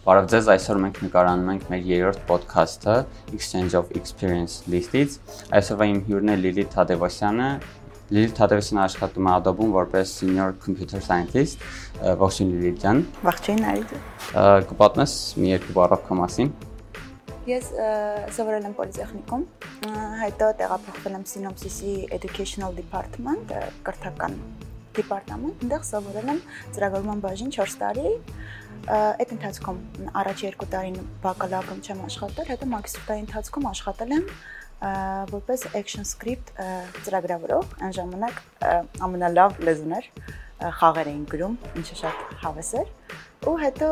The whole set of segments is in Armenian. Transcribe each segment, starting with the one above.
Բարև ձեզ, այսօր մենք նկարանում ենք մեր երրորդ ոդքասթը Exchange of Experience List-ից։ Այսօրվա իմ հյուրն է Լիլիթ Թադևոսյանը։ Լիլիթ Թադևոսյանը աշխատում է Adobe-ում որպես Senior Computer Scientist։ Ողջույն Լիլիթ ջան։ Ողջույն Արիդ։ Կպատնես մի երկու բառով քո մասին։ Ես սովորել եմ Պոլիտեխնիկում, հետո տեղափոխվել եմ Synopsys-ի Educational Department, կրթական դիպարտամենտ, այնտեղ սովորել եմ ծրագրման բաժին 4 տարի, Այդ ընթացքում առաջ 2 տարին բակալավրում չեմ աշխատել, հետո մագիստրատի ընթացքում աշխատել եմ որպես action script ծրագրավորող, այն ժամանակ ամենալավ լեզուն էր, խաղեր էին գրում, ինչը շատ հավես էր ու հետո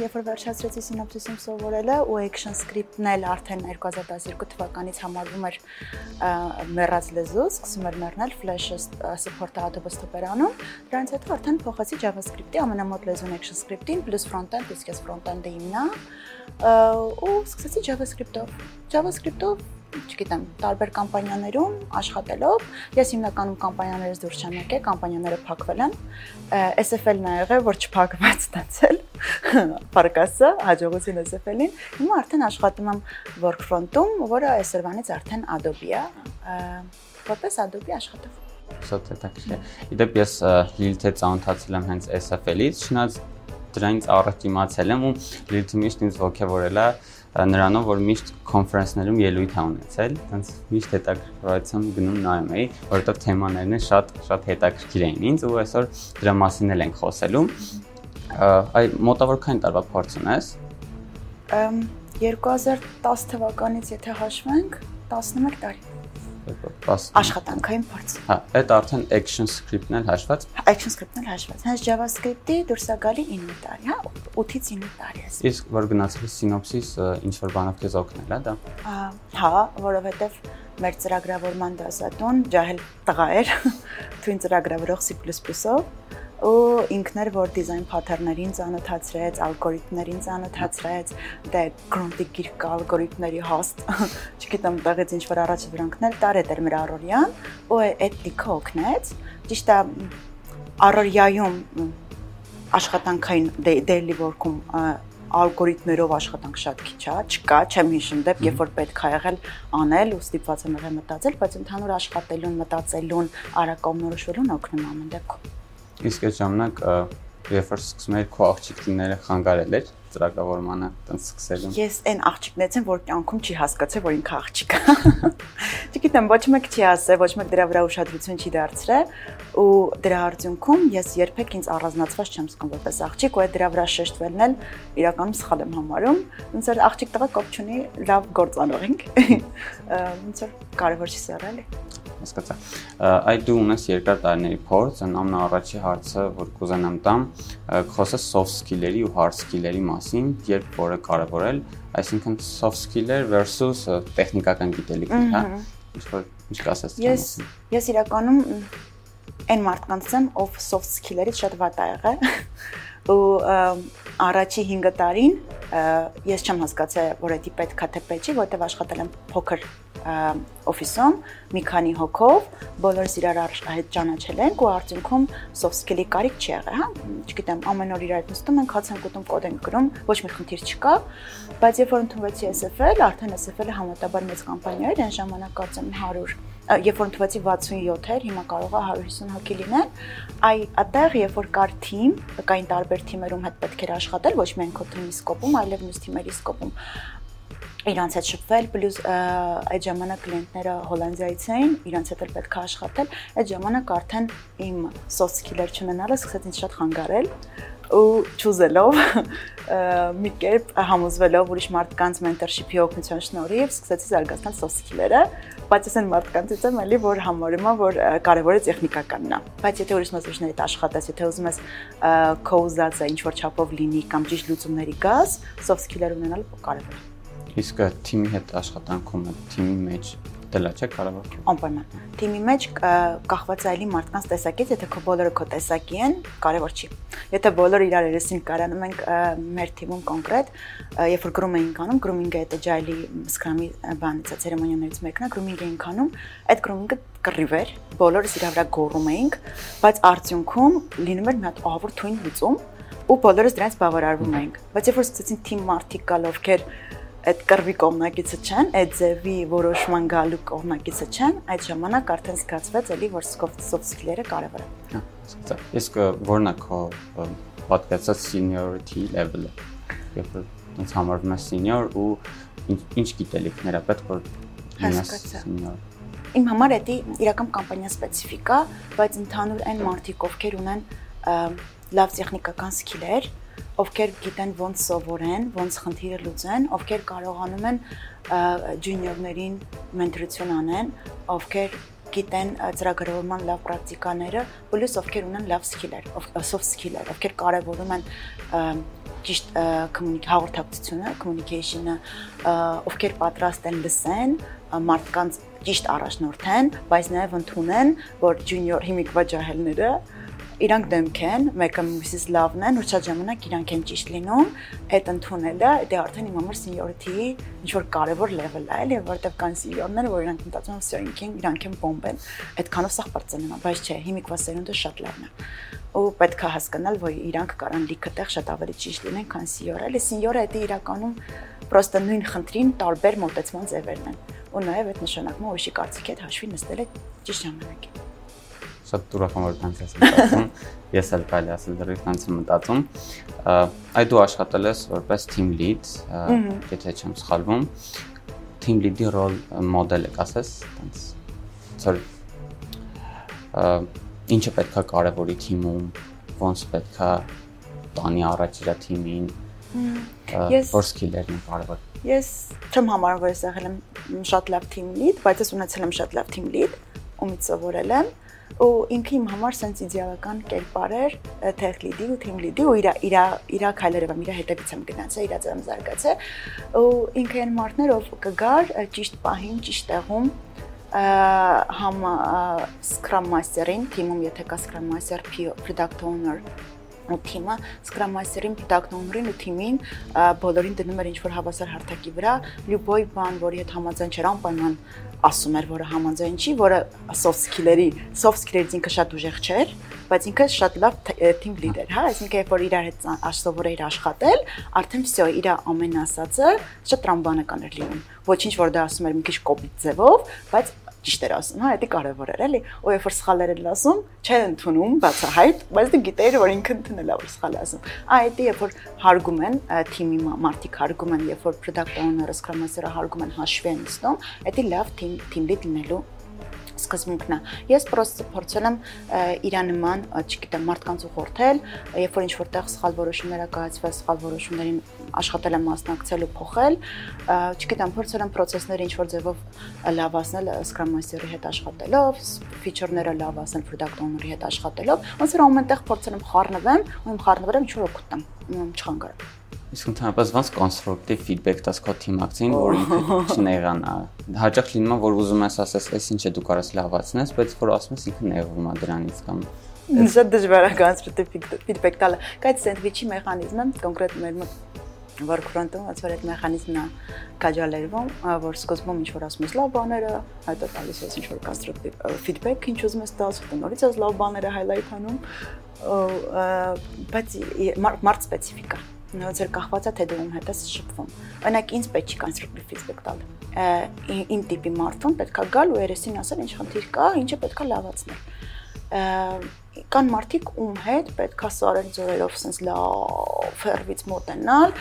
երբ որ վերջացրեցի սինոպսիսում սովորելը ու action script-ն էլ արդեն 2012 թվականից համարվում էր մեռած լեզու, սկսում էր մեռնել Flash-ը support-ը Stopper-անում, դրանից հետո արդեն փոխեցի JavaScript-ի ամենամոտ լեզուն action script-ին, plus front-end, իսկ ես front-end-ը իմնա ու սկսեցի JavaScript-ով։ JavaScript-ով չգիտեմ, տարբեր կամպանիաներում աշխատելով, ես հիմնականում կամպանիաներից դուրս չեմ եկել, կամպանիաները փակվել են։ SFL-ն ա եղել, որ չփակված ստացել։ Պարկասը հաջողություն SFL-ին։ Հիմա արդեն աշխատում եմ Workfront-ում, որը այսօրվանից արդեն Adobe-ը է, որպես Adobe աշխատող շատ հետաքրքիր Իդեպ ես Lilith-ը ծանոթացել եմ հենց SFL-ից, չնայած դրանից առաջ իմացել եմ ու Lilith-ը միշտ ինձ ողջևորել է նրանով, որ միշտ կոնֆերանսներում ելույթ ա ունեցել, հենց միշտ հետաքրքրությամբ գնում նայում էի, որովհետև թեմաներն շատ շատ հետաքրքիր էին ինձ ու այսօր դրա մասին էլ ենք խոսելու։ Այ մոտավոր քանի տարվա փորձ ունես։ 2010 թվականից եթե հաշվենք, 11 տարի աշխատանքային փորձ։ Հա, այդ արդեն action script-ն էլ հաշված։ Action script-ն էլ հաշված։ Հենց JavaScript-ի դուրս է գալի 9 տարի, հա, 8-ից 9 տարի է։ Իսկ որ գնացել Synopsys ինչ որ բանով քեզ օգնել է դա։ Հա, որովհետև մեր ծրագրավորման դասատուն ջահել տղա էր, թույն ծրագրավորող C++-ով ու ինքն էր որ դիզայն փաթերներին ծանոթացրեց, ալգորիթմներին ծանոթացրեց, դե գրոնտի գիրք ալգորիթմների հաստ, չգիտեմ, տեղից ինչ որ առաջ վրանքներ տար էր մեր Արորյան, ու այդ լիքը օգնեց։ Ճիշտ է Արորյայում աշխատանքային daily work-ում ալգորիթմերով աշխատանք շատ քիչ է, չկա, չեմ հիշում դեպք, երբ որ պետք է եղել անել ու ստիպված եմ եղել մտածել, բայց ընդհանուր աշխատելուն, մտածելուն, արագ կողմնորոշվելուն օգնում ամեն դեպքում իսկ այդ ժամանակ երբ որ սկսում էր քո աղջիկները խանգարել էր ծրագրավորմանը տենց սկսելուն։ Ես այն աղջիկներից եմ, որ կյանքում չի հասկացել, որ ինքը աղջիկ է։ Չգիտեմ, ոչ մեկ չի ասել, ոչ մեկ դրա վրա ուշադրություն չի դարձրել ու դրա արդյունքում ես երբեք ինձ առանձնացված չեմ զգում որպես աղջիկ, ու այդ դրա վրա շեշտվելն էլ իրականում սխալ եմ համարում։ Ոնց որ աղջիկ տղա կապ չունի, լավ գործանող ենք։ Ոնց որ կարևոր չի սարալի հասկացա։ Այդ դու ունես երկար տարիների փորձ, ամենաառաջի հարցը, որ կուզենամ տամ, խոսես soft skill-երի ու hard skill-երի մասին, երբ որը կարևորել, այսինքն soft skill-եր versus տեխնիկական գիտելիքներ, հա։ Ինչ որ ինչ կասես դրա մասին։ Ես ես իրականում այն մարդկանց եմ, ով soft skill-երից շատ վատ ա եղել ու առաջի 5 տարին ես չեմ հասկացել, որ դա պետքա թե պետք չի, որտեվ աշխատել եմ փոքր օֆիսում մի քանի հոգով, բոլորս իրար հետ ճանաչել ենք ու արդյունքում soft skill-ի կարիք չի եղել, հա։ Չգիտեմ, ամեն օր իրար հետ նստում ենք, հաց ենք ուտում, կոդ ենք գրում, ոչ մի խնդիր չկա, բայց երբ որ ընդունվեցի SFL, արդեն SFL-ը համատաբար մեծ կամպանիա էր, այն ժամանակ կարծեմ 100 երբ որ ընդունվեցի 67 էր, հիմա կարող է 150 հոգի լինել, այ այդտեղ երբ որ կար թիմ, կային տարբեր թիմերում հետ պետք էր աշխատել, ոչ միայն քո թիմի սկոպում, այլև մյուս թիմերի սկոպում իրանց հետ շփվել, պլյուս այդ ժամանակ կլիենտները Հոլանդիայից էին, իրանց հետ էլ պետք է աշխատել։ Այդ ժամանակ արդեն իմ soft skill-եր չունենալը սկսեց ինձ շատ խանգարել ու ճուզելով մի կերպ համոզվելով ուրիշ մարդկանց մենտորշիփի օգնության շնորհիվ սկսեցի զարգացնել soft skill-երը, բայց ես այն մարդկանցից եմ էլի, որ համարում եմ, որ կարևորը տեխնիկականն է։ Բայց եթե ուրիշ մասնաշների հետ աշխատես, եթե ուզում ես քո ուզածը ինչ որ չափով լինի կամ ճիշտ լուծումների գաս, soft skill-եր ունենալը կարևոր է։ Իսկ թիմի հետ աշխատանքում, թիմի մեջ դելա չէ կարևոր։ Անպայման։ Թիմի մեջ կախված այլի մարդկանց տեսակից, եթե քո բոլորը քո տեսակի են, կարևոր չի։ Եթե բոլորը իրար երեսին կարանում ենք մեր թիմում կոնկրետ, երբ որ գրում էինք անում, գրումինգը այդ agile-ի Scrum-ի բանից ցերեմոնիաներից մեկն է, գրումինգ էինք անում, այդ գրումինգը կռիվ էր, բոլորս իրա վրա գոռում էինք, բայց արդյունքում լինում էր մի հատ ահավոր թույն լուծում, ու բոլորս դրանից բավարարվում էինք բայց երբ որ սկսեցին թիմ մարդիկ գալ ովքեր այդ կրվի կողմնակիցը չեն, այդ ձևի որոշման գալու կողմնակիցը չեն, այդ ժամանակ արդեն զգացվեց էլի որ soft skill-երը կարևոր են։ Հա, իսկ որն է քո պատկերացած seniority level-ը։ Երբ ինձ համարվում ես senior ու ինչ գիտելիքներ է պետք որ հա, մնաս senior։ Իմ համար դա իրական կամպանիա սպეციფიკա, բայց ընդհանուր այն մարդիկ, ովքեր ունեն լավ տեխնիկական սկիլեր, ովքեր գիտեն ոնց սովորեն, ոնց խնդիրը լուծեն, ովքեր կարողանում են ջունիորներին մենտորություն անեն, ովքեր գիտեն ծրագրավորման լավ պրակտիկաները, պլյուս ովքեր ունեն լավ սկիլեր, soft skills-եր, ովքեր կարևորում են ճիշտ հաղորդակցությունը, communication-ը, ովքեր պատրաստ են լսեն, մարդկանց ճիշտ առաջնորդեն, բայց նաև ընդունեն, որ junior հիմիկվա ջահելները իրանք դեմք են, մեկը մյուսից լավն են, ու շատ ժամանակ իրանք են ճիշտ լինում, այդ ընդունելը դա արդեն իմ համար seniority-ի ինչ որ կարևոր level է, էլի, որտեղ կան senior-ները, որ իրանք մտածում են, «Սա ինքին իրանք են բոմբ են»։ Այդքանով սա բարձրանում է, բայց չէ, հիմիկվա սերունդը շատ լավն է։ Ու պետք է հասկանալ, որ իրանք կարան լիքը տեղ շատ ավելի ճիշտ լինեն, քան senior-ը։ Էլի senior-ը դա իրականում պրոստը նույն խնդրին տարբեր մոտեցման ձևերն են։ Ու նաև այդ նշանակում է ուրիշի կարծիքի հետ հաշվի նստել է ճիշտ ժամանակին շատ ուրախ եմ որ տանց ես մտածում։ Ես էլ կարելի ասել դեռ տանց եմ մտածում։ Այ դու աշխատել ես որպես team lead, եթե չեմ սխալվում։ Team lead-ի ռոլ մոդել եք ասես, տանց ծոր ինչը պետքա կարևորի թիմում, ոնց պետքա տանի առաջ իր թիմին։ Ես որ սկիլերն են կարևոր։ Ես չեմ համարում, որ ես եղել եմ շատ լավ team lead, բայց ես ունեցել եմ շատ լավ team lead, ումից սովորել եմ ու ինքը իմ համար sense իդեալական կերպար էր tech lead-ի ու team lead-ի ու իր իր իր քայլերով եմ իր հետևից եմ գնացել, իր ձեռում զարգացել ու ինքը այն մարդներ ով կգար ճիշտ պահին, ճիշտ տեղում համ Scrum Master-ին, թիմում եթե կա Scrum Master, Product Owner ու թիմը Scrum Master-ին, Owner-ին ու թիմին բոլորին դնում էր ինչ-որ հավասար հարթակի վրա, լյուբոյ բան, որի հետ համաձայն չէր անպայման ասում էր, որը համաձայն չի, որը soft skill-երի, soft skill-երից ինքը շատ ուժեղ չէր, բայց ինքը շատ լավ team leader, հա, այսինքն երբ որ իրար հետ էր աշխատել, արդեն վсё, իր ամեն ասածը շատ տրամբանական էր լինում։ Ոչինչ որ դա ասում էր մի քիչ կոպիտ ձևով, բայց ճիշտ էր ասում, հա, դա կարևոր էր, էլի։ Ու երբ որ սխալներ էր ասում, չեն ընդունում բացահայտ, բայց դու գիտեիր, որ ինքը ընդունել է որ սխալ ասում։ Այ դա երբ որ հարգում են թիմի մարդիկ հարգում են, երբ որ product owner-ը, scrum master-ը հարգում են հաշվի են նստում, դա լավ team lead լինելու սկզբունքն է։ Ես պրոստը փորձել եմ իրա նման, չգիտեմ, մարդկանց ուղղորդել, երբ որ ինչ որտեղ սխալ որոշումներ ա կայացվել, սխալ որոշումներին աշխատել եմ մասնակցել ու փոխել, չգիտեմ, փորձել եմ process-ները ինչ որ ձևով լավացնել Scrum Master-ի հետ աշխատելով, feature-ները լավացնել product owner-ի հետ աշխատելով, ոնց որ ամենտեղ փորձել եմ խառնվեմ, ու իմ խառնվելը ինչ որ օգուտ տամ, չխանգարեմ։ Իսկ ընդհանրապես ոնց կոնստրուկտիվ ֆիդբեք տաս քո թիմակցին, որ ինքը չնեղանա։ Հաճախ լինում է, որ ուզում ես ասես, «Էս ինչ է դու կարաս լավացնես», բայց որ ասում ես ինքը նեղվում է դրանից կամ Ինձ շատ դժվար է կոնստրուկտիվ ֆիդբեք տալը։ Կայց սենդվիչի մեխանիզմը կոնկրետ մեր workfront-ում, ոնց որ այդ մեխանիզմն է քաջալերվում, որ սկզբում ինչ որ ասում ես լավ բաները, հետո տալիս ես ինչ որ կոնստրուկտիվ ֆիդբեք, ինչ ուզում ես տաս, հետո նորից ես լավ բաները highlight անում, բայց մարդ սպეციფიკա է կախված է թե դու ում հետ ես շփվում։ Օրինակ ինձ պետք չի կոնստրուկտիվ ֆիդբեք տալ։ Իմ տիպի մարդուն պետքա գալ ու երեսին ասել ինչ խնդիր կա, ինչը պետքա լավացնել։ Կան մարդիկ ում հետ պետքա սարել ձորերով sense լավ ֆերվից մոտենալ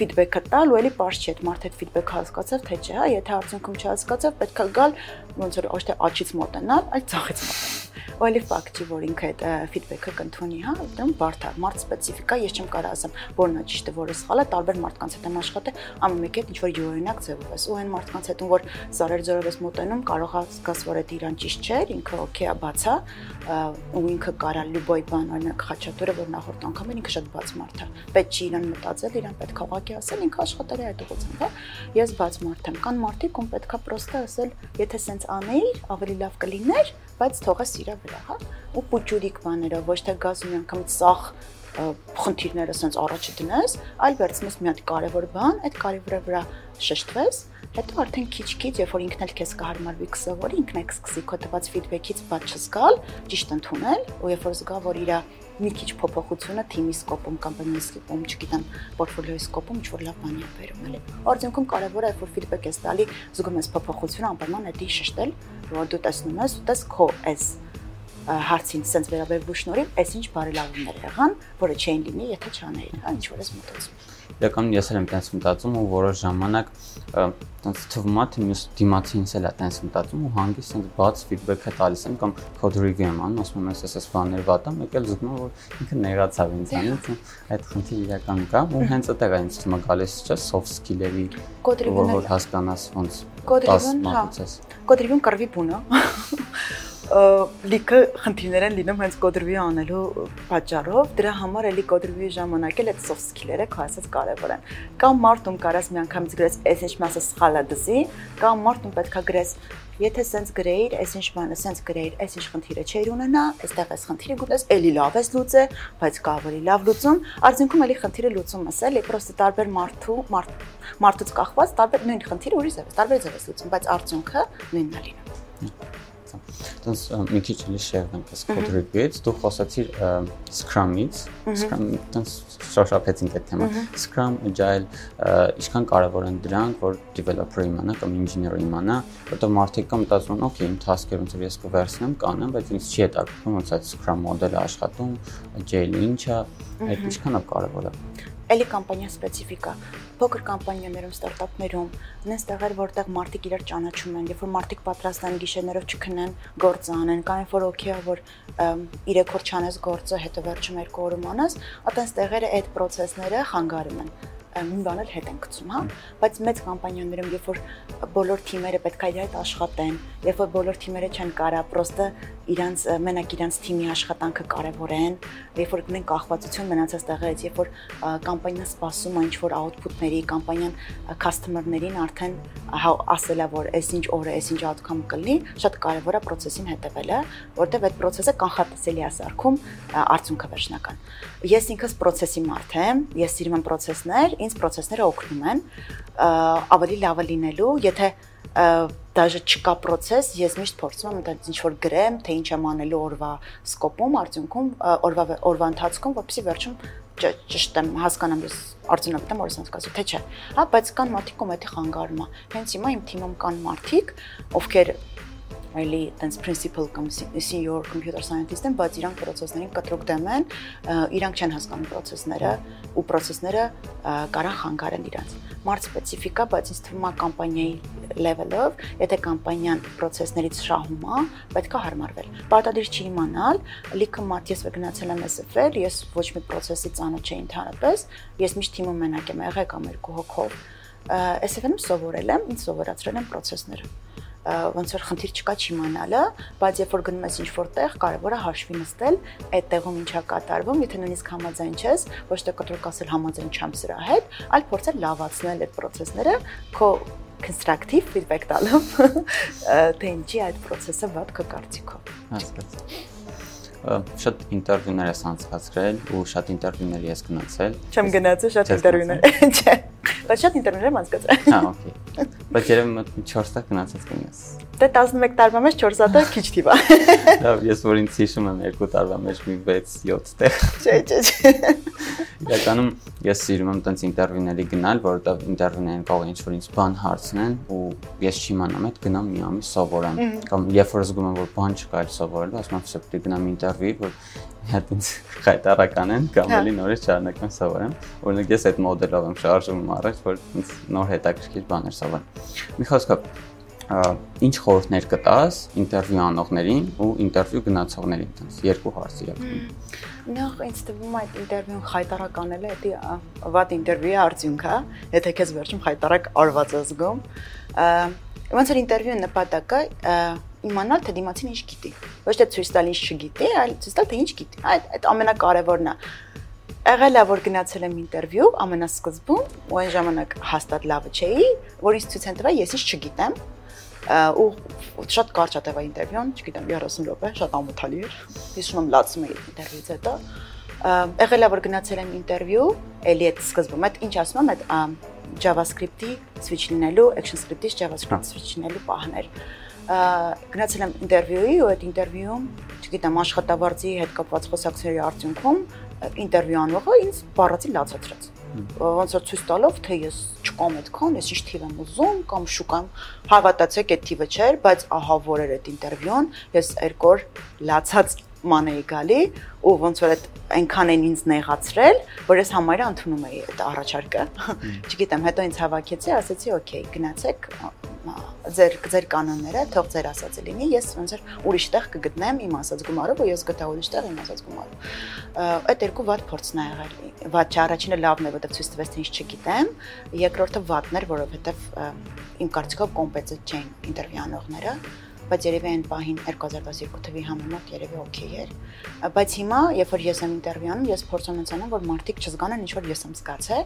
ֆիդբեքը տալ ու էլի པարզ չի այդ մարդը այդ ֆիդբեքը հասկացավ թե չէ, հա, եթե արդյունքում չհասկացավ, պետքա գալ ոնց որ ոչ թե աչից մոտենալ, այլ ցախից մոտենալ ու ալի ֆակտի, որ ինքը այդ ֆիդբեքը կընդունի, հա, դեմ բարդ է, մարդ սպეციფიკա, ես չեմ կարող ասեմ, որն է ճիշտը, որը սխալը, տարբեր մարդկանց հետ եմ աշխատել, ամեն մեկի հետ ինչ որ յուրօրինակ ձևով ես, ու այն մարդկանց հետ, որ սարեր ձորով ես մոտենում, կարող է զգաս, որ դա իրան ճիշտ չէ, ինքը օքեյ է, բաց է, ու ինքը կարա լյուբոյ բան, օրինակ խաչատուրը, որ նախորդ անգամ ինքը շատ բաց մարդ է։ Պետք չի իրան մտածել, իրան պետք է ուղակի ասել, ինքը աշխատել է այդ ուղղությամբ, հա։ Ես բաց մարդ եմ, կան մարդիկ, ում պետքա պրոստը ասել, եթե սենց անեիր, ավելի լավ կլիներ, բայց թողես իրա վրա, հա։ Ու պուճուրիկ բաներով, ոչ թե գազ ու անգամ ծախ խնդիրները սենց առաջ դնես, այլ վերցնես մի հատ կարևոր բան, այդ կարևորը վրա շեշտվես, հետո արդեն քիչ-քիչ, երբ որ ինքն էլ քեզ կհարմարվի կսովորի, ինքն է կսկսի քո տված ֆիդբեքից բաց չզգալ, ճիշտ ընդունել, ու երբ որ զգա, որ իրա մի քիչ փոփոխությունը թիմի սկոպում կամ բնի սկոպում, չգիտեմ, պորտֆոլիոյի սկոպում ինչ որ լավ բանի է բերում էլի։ Արդյունքում կարևորը է որ ֆիդբեք ես տալի, զգում ես փոփոխությունը, անպայման էդի շեշտել, որ դու տեսնում ես, դու տես քո էս հարցին սենց վերաբերվու շնորհիվ այսինչ բարելավումներ եղան, որը չէին լինի, եթե չանեին, հա ինչ որ ես մտածում։ Իրականում ես էլ եմ տենց մտածում ու որոշ ժամանակ տենց թվում է թե մյուս դիմացինս էլ է տենց մտածում ու հանգիստ տենց բաց ֆիդբեքը տալիս եմ կամ code review եմ անում, ասում եմ ես էս բաներ վատա, մեկ էլ զգում որ ինքը նեղացավ ինձանից ու այդ խնդիրը իրական կա ու հենց այդտեղ է ինձ թվում է գալիս չէ soft skill-երի code review-ն որ հասկանաս ոնց code review-ն հա code review-ն կրվի բունը լիքը խնդիրներ են լինում հենց կոդրվի անելու պատճառով, դրա համար էլի կոդրվի ժամանակ էլ այդ soft skill-երը քո ասած կարևոր են։ Կամ մարդում կարաս մի անգամից գրես, այս ինչ մասը սխալ է դզի, կամ մարդում պետքա գրես, եթե սենց գրեիր, այս ինչ բանը սենց գրեիր, այս ինչ խնդիրը չէր ունենա, այստեղ էս խնդիրը գուտես, էլի լավ ես լուծե, բայց կա ավելի լավ լուծում, արդյունքում էլի խնդիրը լուծում ես, էլի, պրոստը տարբեր մարդու, մարդ մարդուց կախված տարբեր նույն խնդիրը ուրիշ ձև, տարբեր ձև ես լուծում, բայց արդյունքը նույնն է լինում տենց մի քիչ էլի շեղվենք այս code review-ից, դու խոսացիր Scrum-ից, Scrum տենց շոշափեցինք այդ թեման։ Scrum, Agile, ինչքան կարևոր են դրանք, որ developer-ը իմանա կամ engineer-ը իմանա, որտեղ մարդիկ կա մտածում են, օքեյ, իմ task-երը ոնց որ ես կվերցնեմ, կանեմ, բայց ինձ չի հետաքրքրում ոնց այդ Scrum մոդելը աշխատում, Agile-ը ինչ է, այդ ինչքան է կարևոր է Էլի կամպանիա սպეციფიკա։ Փոքր կամպանիաներում, ստարտափներում, նենց տեղեր, որտեղ մարդիկ իրար ճանաչում են, երբ որ մարդիկ պատրաստ են գիշերներով չքնեն, գործ անեն, կամ երբ որ օքեյ է, որ իրեք որ չանես գործը, հետո վերջում երկու օրում անես, այտենց տեղերը այդ process-ները խանգարում են մի բան էլ հետ են գցում, հա, բայց մեծ կամպանիաներում, երբ որ բոլոր թիմերը պետք է իր հետ աշխատեն, երբ որ բոլոր թիմերը չեն կարա, պրոստը իրանց մենակ իրանց թիմի աշխատանքը կարևորեն, երբ որ ունեն կախվածություն մնացած տեղերից, երբ որ կամպանիան սպասում է ինչ-որ output-ների, կամպանիան customer-ներին արդեն ասելա, որ այսինչ օրը, այսինչ outcome կլինի, շատ կարևոր է process-ին հետևելը, որտեղ այդ process-ը կանխատեսելի է սարքում արդյունքը վերջնական։ Ես ինքս process-ի մարդ եմ, ես սիրում եմ process-ներ, ինձ process-ները օգնում են ավելի լավը լինելու, եթե դաժե չկա process, ես միշտ փորձում եմ դա ինչ որ գրեմ, թե ինչ եմ անելու օրվա սկոպում, արդյունքում օրվա օրվա ընթացքում, որպեսզի վերջում ճիշտ եմ հասկանամ ես արդյունավետ եմ որ ասած կասի թե չէ հա բայց կան մարդիկ ում էդի խանգարում է հենց հիմա իմ թիմում կան մարդիկ ովքեր այլի տենց principal կամ senior computer scientist են, բայց իրանք process-ներին կտրուկ դեմ են, իրանք չեն հասկանում process-ները ու process-ները կարան խանգարեն իրանք մարդ սպეციფიკա, բայց ինձ թվում է կամպանիայի level-ով, եթե կամպանիան process-ներից շահում է, պետք է հարմարվել։ Պարտադիր չի իմանալ, լիքը մարդ ես վգնացել եմ SF-ել, ես ոչ մի process-ի ծանոթ չէի ընդհանրապես, ես միշտ թիմը մենակ եմ եղել կամ երկու հոգով։ SF-ում սովորել եմ, ինձ սովորացրել են process-ները ոնց որ խնդիր չկա չիմանալը, բայց երբ որ գնում ես ինչ-որ տեղ, կարևոր է հաշվի նստել այդ տեղում ինչա կատարվում, եթե նույնիսկ համաձայն չես, ոչ թե կտրուկ ասել համաձայն չեմ սրա հետ, այլ փորձել լավացնել այդ process-ները քո constructive feedback տալով, թե ինչի այդ process-ը վատ քո կարծիքով։ Հասկացա շատ ինտերվյուներ ես անցկացրել ու շատ ինտերվյուներ ես գնացել։ Չեմ գնացել շատ ինտերվյուներ։ Չէ։ Բայց շատ ինտերվյուներ եմ անցկացրել։ Հա, օքեյ։ Բայց երևի 4 տակ գնացած կնես։ Դե 11 տարվա մեջ 4 հատը քիչ թիվ է։ Լավ, ես որ ինձ հիշում եմ 2 տարվա մեջ մի 6-7 տեղ։ Չէ, չէ, չէ։ Իրականում ես սիրում եմ տենց ինտերվյուների գնալ, որովհետև ինտերվյուներին կարող ինչ-որ ինձ բան հարցնեն ու ես չիմանամ այդ գնամ մի ամիս սովորեմ։ Կամ երբ որ զգում եմ որ բան չկա այլ սովորելու, ասում եմ սա պետք է գնամ ինտերվյուի, որ հետ ինձ խայտարական են կամ էլի նորից շարունակեմ սովորեմ։ Օրինակ ես այդ մոդելով եմ շարժվում առաջ, որ ինձ նոր հետաքրքիր բաներ սովորեմ։ Մի խոսքով ինչ խորհուրդներ կտաս ինտերվյու անողներին ու ինտերվյու գնացողներին, տես երկու հարց իրականում։ Նախ ինձ թվում է այդ ինտերվյուն խայտարականել է, դա վատ ինտերվյուի արդյունք է, եթե քեզ վերջում խայտարակ արված ես զգում։ Ոնց որ ինտերվյուի նպատակը իմանալ թե դիմացին ինչ գիտի։ Ոչ թե ցույց տալ ինչ չգիտի, այլ ցույց տալ թե ինչ գիտի։ Այդ այդ ամենակարևորն է եղել է որ գնացել եմ ինտերվյու ամենասկզբում ու այն ժամանակ հաստատ լավը չէի, որ ինձ ցույց են տվել ես ինչ չգիտեմ, ու շատ կարճ է ինտերվյուն, չգիտեմ 30 րոպե, շատ ամոթալի էր։ Հիշում եմ լացում էի ինտերվյուից հետո եղել է որ գնացել եմ ինտերվյու, էլի այդ սկզբում, այդ ինչ ասում եմ, այդ JavaScript-ի switch լինելու, ActionScript-ից JavaScript switch լինելու պահներ գնացել եմ ինտերվյուի ու այդ ինտերվյուում, չգիտեմ, աշխատավարձի հետ կապված խոսակցների արդյունքում ինտերվյու անողը ինձ բառացի լացացրեց ոնց որ ցույց տալով թե ես չկամ այդքան, ես ինչ թիվ եմ ուզում կամ շուկամ, հավատացեք այդ թիվը չէր, բայց ահա որ էր այդ ինտերվյուն, ես երկու օր լացած ման էի գալի ու ոնց որ այդ այնքան են ինձ նեղացրել, որ ես համարյա ընդունում էի այդ առաջարկը։ Չգիտեմ, հետո ինձ հավաքեցի, ասացի, օքեյ, գնացեք ձեր ձեր կանոնները, թող ձեր ասածը լինի, ես ոնց որ ուրիշ տեղ կգտնեմ իմ ասած գումարով ու ես գտա ուրիշ տեղ իմ ասած գումարով։ Այդ երկու վատ փորձն ա եղել։ չէ, առաջինը լավն է, որովհետև ցույց տվեց թե ինչ չգիտեմ, երկրորդը վատն էր, որովհետև իմ կարծիքով կոմպետենտ չէին ինտերվյուանողները բայց երևի այն պահին 2012 թվի համեմատ երևի օքեյ էր։ Բայց հիմա, երբ որ ես եմ ինտերվյուանում, ես փորձում եմ ցանել, որ մարդիկ չզգանան ինչ որ ես եմ զգացել,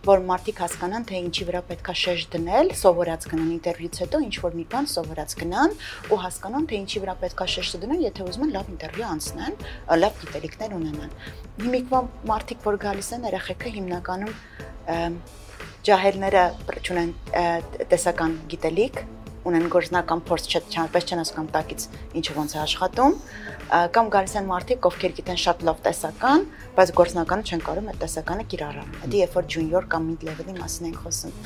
որ մարդիկ հասկանան, թե ինչի վրա պետքա շեշ դնել, սովորած գնան ինտերվյուից հետո ինչ որ մի բան սովորած գնան ու հասկանան, թե ինչի վրա պետքա շեշը դնել, եթե ուզում են լավ ինտերվյու անցնեն, լավ գիտելիքներ ունենան։ Հիմիկվա մարդիկ, որ գալիս են երեխեքը հիմնականում ջահելները չունեն տեսական գիտելիք, ունեն գործնական փորձ չափպես չեն հասկանում տակից ինչը ոնց է աշխատում կամ գալիս են մարդիկ ովքեր գիտեն շատ լավ տեսական բայց գործնականը չեն կարող այդ տեսականը կիրառել դա երբ որ junior կամ mid level-ի մասին ենք խոսում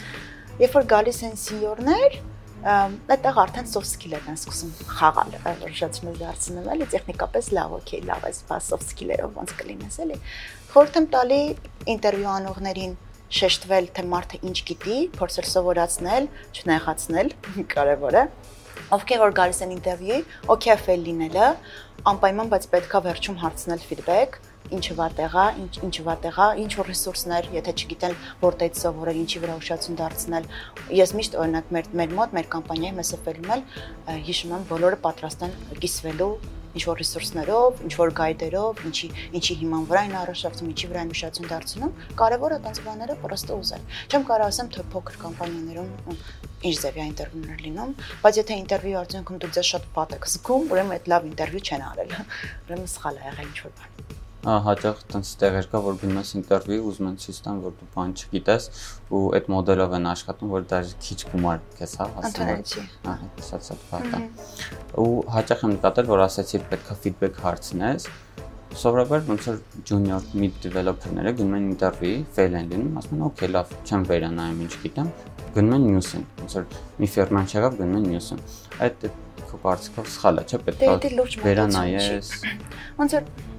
երբ որ գալիս են senior-ներ այդտեղ արդեն soft skill-եր են սկսում խաղալ, մեծ դարձնում էլի տեխնիկապես լավ, օքեյ, լավ, այս soft skill-երով ոնց կլինես էլի։ Խորհուրդ եմ տալի ինտերվյու անողներին շեշտվել, թե մարդը ինչ գիտի, փորձել սովորացնել, չնեղացնել, կարևոր է։ Ովքեր որ գալիս են ինտերվյուի, օքեյ ֆեյլ լինելը, անպայման բայց պետքա վերջում հարցնել ֆիդբեք, ինչը վատեղ է, ինչ ինչը վատեղ է, ինչ որ ռեսուրսներ, եթե չգիտեն որտեղից սովորել, ինչի վրա ուշադրություն դարձնել։ Ես միշտ օրինակ մեր մեր մոտ մեր կամպանիայի մեզ ըպելում էլ հիշում եմ բոլորը պատրաստ են կիսվելու ինչ որ ռեսուրսներով, ինչ որ գայդերով, ինչի ինչի հիման վրա են առաջարկում, ինչի վրա են ուշադրություն դարձնում, կարևորը տենց բաները պրոստը ուզել։ Չեմ կարող ասեմ, թե փոքր կամպանիաներում ինչ ձևի ինտերվյուներ լինում, բայց եթե ինտերվյու արդյունքում դու ձեզ շատ վատ եք զգում, ուրեմն այդ լավ ինտերվյու չեն արել։ Ուրեմն սխալ է եղել ինչ որ բան հաճախ տենց տեղեր կա, որ գնում ես ինտերվյու, ուզում են ցույց տան, որ դու բան չգիտես ու այդ մոդելով են աշխատում, որ դա քիչ գումար քեզ հա հասնում։ Ահա, շատ շատ բան։ Ու հաճախ եմ նկատել, որ ասացի պետքա ֆիդբեք հարցնես, սովորաբար ոնց որ junior mid developer-ները գնում են ինտերվյուի, fail են լինում, ասում են, «Okay, լավ, չեմ վերանայում ինչ գիտեմ», գնում են news-ին, ոնց որ մի ֆիրման չեղավ, գնում են news-ին։ Այդ քո կարծիքով սխալ է, չէ՞, պետք է վերանայես։ Ոնց որ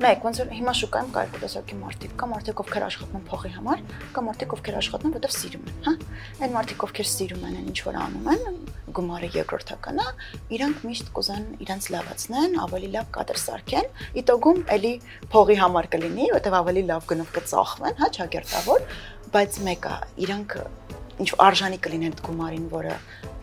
Մեկ, ոնց որ հիմա շուկայում կա երկու տեսակի մարդիկ, կա մարդիկ, ովքեր աշխատում փողի համար, կա մարդիկ, ովքեր աշխատում որովհետև սիրում են, հա։ Այն մարդիկ, ովքեր սիրում են, ինչ որ անում են, գումարը երկրորդական է, իրանք միշտ կուզան իրանց լավացնեն, ավելի լավ կադր սարքեն, իտոգում էլի փողի համար կլինի, որովհետև ավելի լավ գնով կծախվեն, հա, ճակերտավոր, բայց մեկը իրանք ինչ արժանի կլինի այդ գումարին, որը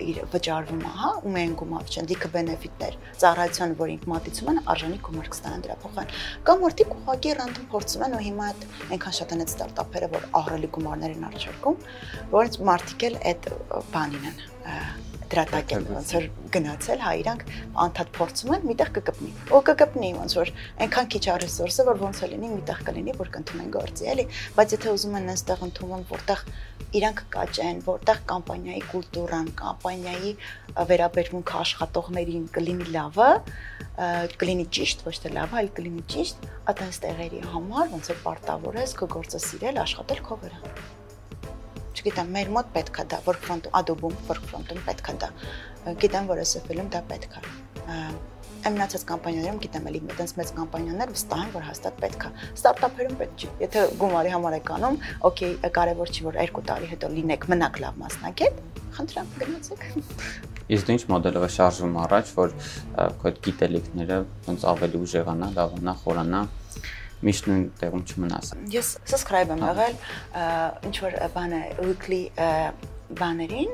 իր վճարվում է, հա, ու մենք գումար չեն, դիքը բենեֆիտներ, ծառայության, որ ինք մատուցում են, արժանի գումար կստանան դրա փոխարեն։ Կամ մարդիկ ուղղակի ռանդոմ փորձում են ու հիմա այդ այնքան շատ են այդ ստարտափերը, որ ահռելի գումարներ են արժարկում, որ մարդիկ էլ այդ բանին են դրատակ են ոնց որ գնացել, հա իրանք անդադ փորձում են, միտեղ կկպնի։ Ու կկպնի ոնց որ այնքան քիչ ռեսուրսը, որ ոնց է լինի, միտեղ կլինի, որ կընդունեն գործի, էլի, բայց եթե ուզում են այնտեղ ընդունում, որտեղ իրանք կաճեն, որտեղ կամպանիայի կուլտուրան, կամպանիայի վերաբերմունքը աշխատողներին կլինի լավը, կլինի ճիշտ, ոչ թե լավը, այլ կլինի ճիշտ, այդպես տեղերի համար ոնց որ պարտավոր ես քո գործը սիրել, աշխատել քո վրա չգիտեմ, մեր մոտ պետքա դա work front Adobe-ում work front-ում պետքա դա։ Գիտեմ, որ SF-ում դա պետքա Այն մնացած կամպանիաներում գիտեմ էլի այդպես մեծ կամպանիաներ վստահ են որ հաստատ պետք է։ Ստարտափերում պետք չի։ Եթե գումարի համար եք անում, օքեյ, կարևոր չի որ 2 տարի հետո լինեք մնաք լավ մասնակետ, խնդրեմ գնացեք։ Իսկ դու ինչ մոդելով է շարժվում առաջ, որ քո այդ գիտելիքները ոնց ավելի ուժեղանա, լավանա, խորանա միշտ նույն տեղում չմնաս։ Ես subscribe եմ եղել ինչ որ բանը weekly բաներին,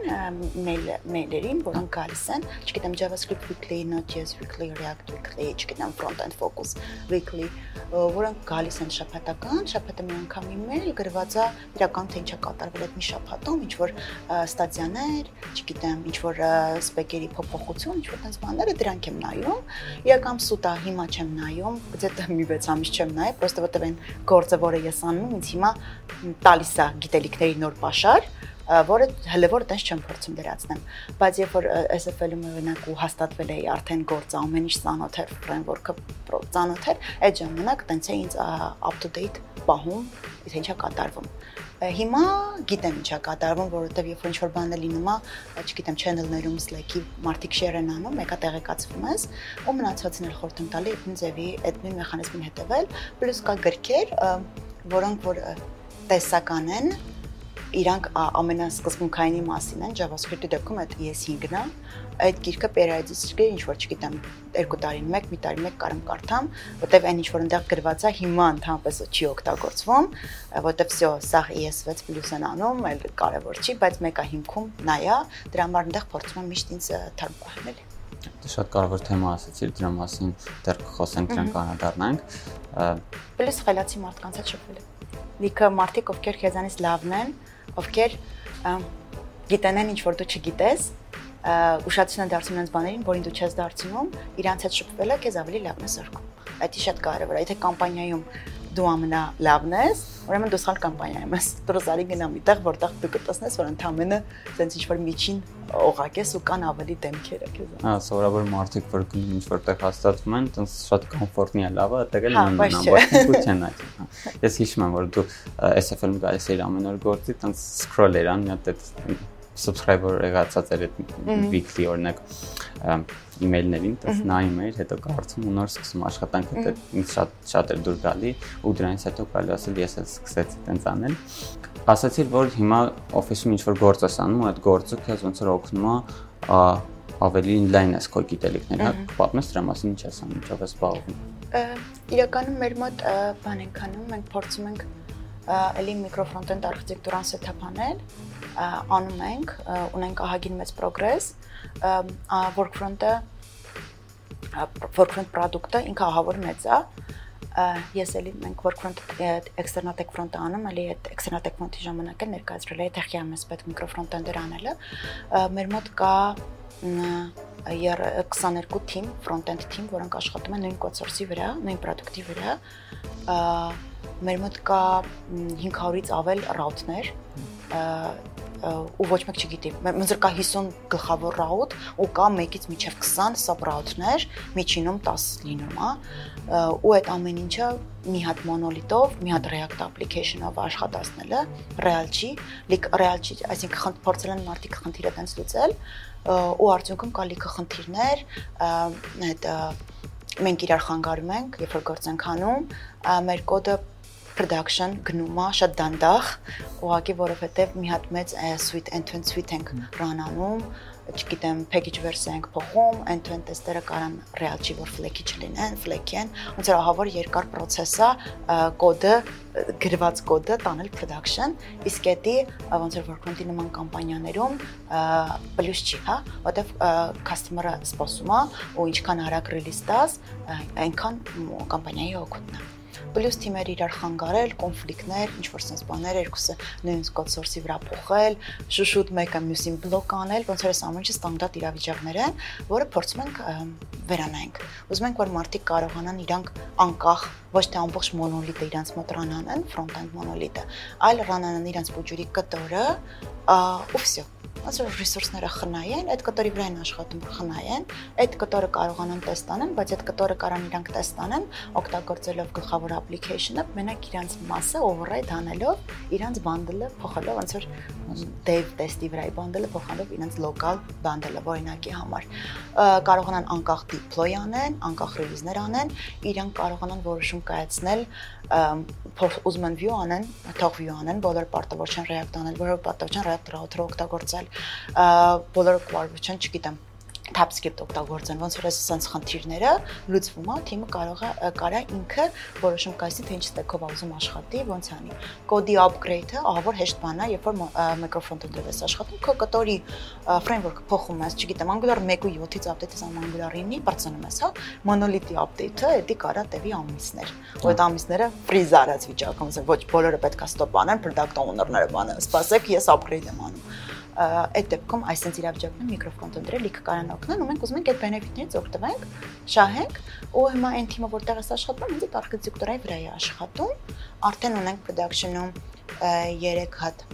մեյլերին, որոնք գալիս են, չգիտեմ JavaScript weekly, Node.js weekly, React weekly, չգիտեմ front-end focus weekly, որոնք գալիս են շաբաթական, շաբաթը մի անգամ email գրված է իրական թե ինչա կատարվել այդ մի շաբաթում, ինչ որ ստատյաներ, չգիտեմ, ինչ որ սպեկերի փոփոխություն, ինչ որ տես բաները դրանք եմ նայում, իրական սուտա հիմա չեմ նայում, գուցե մի 6 ամիս չեմ նայ, պրոստը որտեվ այն գործը, որը ես անում, ինձ հիմա տալիս է գիտելիքների նոր պաշար, որը հələ որ տես չեմ փորձում դրացնեմ բայց երբ որ SFL-ում օրինակ ու հաստատվել էի արդեն գործը ամեն ինչ ծանոթ էր ֆրեյմվորքը ծանոթ էր այդ ժամանակ տենց է ինձ up to date պահում իսկ ինչա կատարվում հիմա գիտեմ ինչա կատարվում, որովհետև երբ որ ինչ-որ բան է լինում, չգիտեմ, channel-ներում Slack-ի մարդիկ share են անում, մեկը տեղեկացվում ես, ու մնացածն էլ խորտում տալի այդ ձևի, այդ նույն մեխանիզմին հետևել, պլյուս կա գրքեր, որոնք որ տեսական են, իրանք ամենասկզբունքայինի մասին են JavaScript-ի դեպքում այդ ES5-ն է այդ գիրքը պերիոդիստիկը ինչ որ չգիտեմ երկու տարին մեկ մի տարի մեկ կարամ կարդամ որտեվ այն ինչ որ այնտեղ գրված է հիմա ընդհանրապես չի օգտագործվում որտեվ всё սա ES6+ են անում այլ կարևոր չի բայց մեկը հիմքում նայա դրա համար այնտեղ փորձում եմ միշտ ինձ թարմ պահել Դե շատ կարևոր թեմա ասացիր, դրա մասին դեռ կխոսենք, դրանք անդառնանք։ Պլյուս խելացի մարդկանց հետ շփվել։ Լիքը մարդիկ, ովքեր քեզանից լավն են, ովքեր գիտենեն ինչ որ դու չգիտես, ուշադրություն են դարձնում այնց բաներին, որին դու չես դարձնում, իրանց հետ շփվելը քեզ ավելի լավն է սարքում։ Դա շատ կարևոր է, եթե կամպանիայում դու ամենալավն ես, ուրեմն դու սխալ կամպանիայում ես։ Դրոզարի գնա միտեղ, որտեղ դու կտեսնես, որ ընդամենը ցենց ինչ որ միջին օղակ ես ու կան ավելի դեմքերը քեզ։ Հա, սովորաբար մարդիկ որ գնում ինչ որտեղ հաստատվում են, տենց շատ կոմֆորտնի է լավ է, այդտեղ էլ բայց քուչ են այդ։ Ես հիշում եմ, որ դու SFL-ում գալիս էիր ամեն օր գործի, տենց scroll էր ան, մի հատ այդ subscriber եղածած էր այդ weekly օրինակ email-ներին, տես նայում էր, հետո կարծում ու նոր սկսում աշխատանքը դա ինձ շատ շատ էր դուր գալի ու դրանից հետո կարելի ասել ես էլ սկսեցի տենց անել։ Ասացիր, որ հիմա office-ում ինչ որ գործ ես անում, այդ գործը քեզ ոնց որ օգնում է ավելի inline ես քո գիտելիքները, հա, պատմես դրա մասին ինչ ես անում, ինչով ես զբաղվում։ Իրականում մեր մոտ բան ենք անում, մենք փորձում ենք էլի միկրոֆրոնտենդ արխիտեկտուրան սեթափանել, անում ենք, ունենք ահագին մեծ progress, workfront-ը workfront product-ը ինքը ահավոր մեծ է, ես էլի մենք workfront external front-ը անում, էլի այդ external front-ի ժամանակ էլ ներկայացրել էի Techia MS պետք միկրոֆրոնտենդեր անելը։ Մեր մոտ կա 22 թիմ, front-end թիմ, որոնք աշխատում են նույն source-ի վրա, նույն product-ի վրա մեր մոտ կա 500-ից ավել ռաութներ ու ոչ մեկ չգիտի։ Ոնց կա 50 գլխավոր ռաութ ու կա 1-ից մինչև 20 sub ռաութներ, միջինում 10 լինում է։ Ու այդ ամեն ինչը մի հատ մոնոլիտով, մի հատ React application-ով աշխատացնելը real չի, լիք real չի, այսինքն փորձել են մարդիկ խնդիրը տենց լուծել ու արդյունքում կա լիքը խնդիրներ, այդ մենք իրար խանգարում ենք, երբ որ գործ ենք անում, մեր կոդը production գնում է շատ դանդաղ, ուղղակի որովհետև մի հատ մեծ suite end-to-end suite ենք run-անում, չգիտեմ, package version ենք փոխում, end-to-end test-երը կարան real չի որ flaky չլինեն, flaky են, ոնց որ ահավոր երկար process է կոդը գրված կոդը տանել production, իսկ էդի ոնց որ workfront-ի նման կամպանիաներում պլյուս չի, հա, որտեվ customer-ը սպասում է ու ինչքան արագ release տաս, այնքան կամպանիայի օգուտն է պլյուս թիմեր իրար խանգարել, կոնֆլիկտներ, ինչ որ sense բաներ, երկուսը նույն source-ի վրա փոխել, շուշուտ մեկը մյուսին բլոկ անել, ոնց որ այս ամեն ինչը ստանդարտ իրավիճակներ են, որը փորձում ենք վերանայենք։ Ուզում ենք որ մարդիկ կարողանան իրանք անկախ ոչ թե ամբողջ մոնոլիթը իրանց մոտ ռանանեն, front-end մոնոլիթը, այլ ռանանեն իրանց բուջուրի կտորը, ու վсё ոնց որ ռեսուրսները խնայեն, այդ կտորի վրա են աշխատում խնայեն, այդ կտորը կարողանան տեստանեն, բայց այդ կտորը կարան իրանք տեստանեն, օգտագործելով գլխավոր application-ը, մենակ իրանց մասը override անելով, իրանց bundle-ը փոխելով, ոնց որ dev test-ի վրայի bundle-ը փոխանելով իրանց local bundle-ը օրինակի համար։ Կարողանան անկախ deploy անեն, անկախ release-ներ անեն, իրանք կարողանան որոշում կայացնել ուզում են view անեն, թող view անեն, բոլոր պարտավոր չեն React անել, բոլոր պարտավոր չեն React router օգտագործել, բոլորը կարողություն չգիտեմ TypeScript օգտագործեն, ոնց որ այսպես խնդիրները լուծվում է, թիմը կարող է կարա ինքը որոշում կայսի թե ինչ ստեքով ուզում աշխատի, ոնց անի։ Կոդի upgrade-ը ահա որ հեշտ բան է, երբ որ microfront-ով ես աշխատում, քո կտորի framework-ը փոխում ես, չգիտեմ, Angular 1.7-ից update-ից Angular 9-ի բարձրանում ես, հա, monolith-ի update-ը, դա կարա տևի ամիսներ։ Ու այդ ամիսները freeze արած վիճակում, ոչ բոլորը պետք է stop անեն, product owner-ները բանը, սպասեք, ես upgrade եմ անում այդ դեպքում այսպես իրավիճակներում միկրոֆոնտները լիքը կարան օգնեն ու մենք ուզում ենք այդ բենեֆիտներից օգտվենք, շահենք ու հիմա այն թիմը որտեղ է աշխատում, ինձ արքիտեկտուրայի վրա է աշխատում, արդեն ունենք production-ում 3 հատ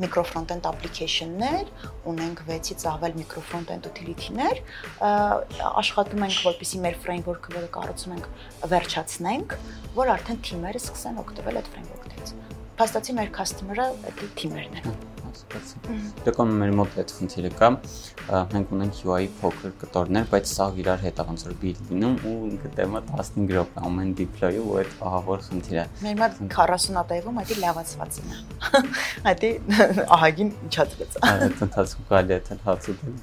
microfrontend application-ներ, ունենք 6-ից ավել microfrontend utility-ներ, աշխատում ենք որպեսզի մեր framework-ը, որը կառուցում ենք, վերջացնենք, որ արդեն թիմերը սկսեն օգտվել այդ framework-ից։ Փաստացի մեր customer-ը այդ թիմերն են հասկացա։ Դեկոն մեր մոտ այդ խնդիրը կա։ Մենք ունենք UI փոքր կտորներ, բայց սա իրար հետ է ոնց որ բիտ լինում ու ինքը դեմը 15 րոպե ամեն դիպլոյը ու այդ ահավոր խնդիրը։ Մեր մոտ 40 ատեղում այդի լավացվածին է։ Այդի ահագին իջացված։ Այդ ընթացքում գալի է թել հաց ու դել։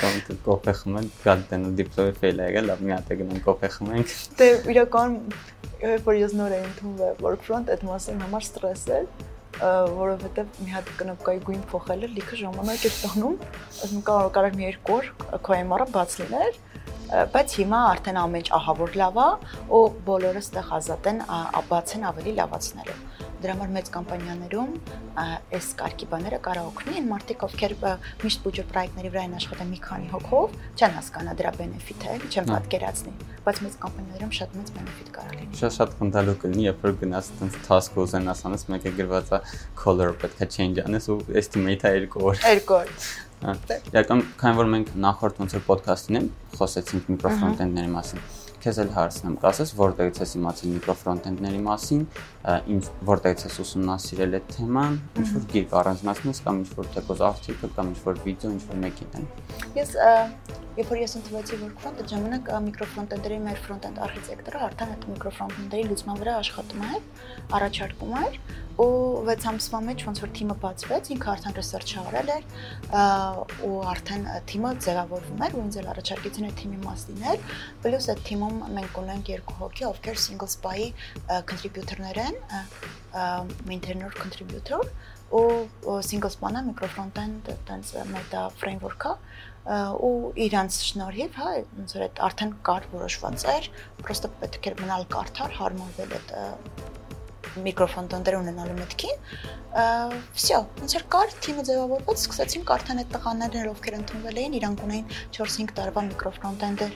Կամ դու կոֆե խմեն, գալ դեն ու դիպլոյը ֆեյլ ա եղել, լավ մի հատ է գնում կոֆե խմենք։ Դե իրական երբ որ ես նոր եմ ընդունվել work front, այդ մասին համար ստրես էր, որովհետև մի հատ կնոպկայի գույն փոխելը լիքը ժամանակ է ստանում, ասում կարող կարող մի երկու օր MR-ը բաց լիներ, բայց հիմա արդեն ամեն ինչ ահավոր լավ է ու բոլորը ստեղ ազատ են բացեն ավելի լավացնելու դրա համար մեծ կամպանիաներում այս կարգի բաները կարող օգնի այն մարդիկ ովքեր միշտ բյուջետ պրոյեկտների վրա են աշխատում մի քանի հոգով չեն հասկանա դրա բենեֆիթը չեն պատկերացնի բայց մեծ կամպանիաներում շատ մեծ բենեֆիտ կարող լինի շատ շատ խնդալու կլինի երբ որ գնաս այդպես task ուզենաս անես մեկը գրված է color պետք է change անես ու estimate-ը երկու օր երկու օր Իրական, քանի որ մենք նախորդ ոնց որ ոդքասթին եմ խոսեցինք միկրոֆրոնտենդների մասին քեզ էլ հարցնեմ, կասես որտեղից ես իմացել միկրոֆրոնտենդների մասին, ինչ որտեղից ես ուսումնասիրել այդ թեման, ինչ որ գիրք առանձնացնես կամ ինչ որ տեկոզ արտիկլ կամ ինչ որ վիդեո, ինչ որ մեկին են։ Ես երբ որ ես ընդվեցի workfront, այդ ժամանակ միկրոֆրոնտենդերի մեր ֆրոնտենդ արխիտեկտորը արդեն այդ միկրոֆրոնտենդերի լուծման վրա աշխատում էր, առաջարկում էր ու 6 ամսվա մեջ ոնց որ թիմը բացվեց, ինքը արդեն research արել էր ու արդեն թիմը ձևավորվում էր ու ինձ էլ առաջարկեցին այդ թիմի մաս լինել, պլյուս այդ թիմում մենք ունենք երկու հոգի, ովքեր single spy contributor-ներ են, maintainer contributor ու single span-ը microfrontend տենց meta framework-ը ու իրանց շնորհիվ, հա, ոնց որ այդ արդեն կար որոշված էր, պրոստը պետք էր մնալ կարդար, հարմարվել այդ միկրոֆոն տոնդեր ունենալու մտքին, վсё, ոնց որ կար թիմը ձևավորված, սկսեցինք արդեն այդ տղաներն ովքեր ընդունվել էին, իրանք ունեին 4-5 տարվա միկրոֆոն տոնդեր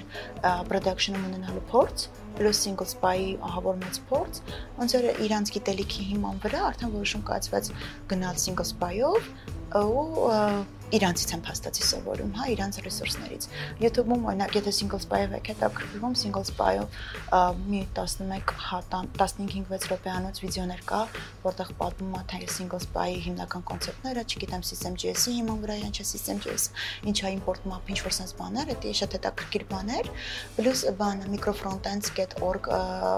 production-ում ունենալու փորձ, plus single spy-ի ահավոր մեծ փորձ, ոնց որ իրանց գիտելիքի հիման վրա արդեն որոշում կայացվեց գնալ single spy-ով ու իրանցից եմ փաստացի սովորում, հա, իրանց ռեսուրսներից։ YouTube-ում օրինակ եթե single spy-ով եք հետաքրքրվում, single spy-ով մի 11 հատան 15-6 րոպեանոց վիդեոներ կա, որտեղ պատմում է թե single spy-ի հիմնական կոնցեպտները, չգիտեմ system.js-ի հիման վրա ինչ է system.js, ինչ է import map, ինչ որ sense բաներ, դա շատ հետաքրքիր բաներ, plus բանը microfrontends.org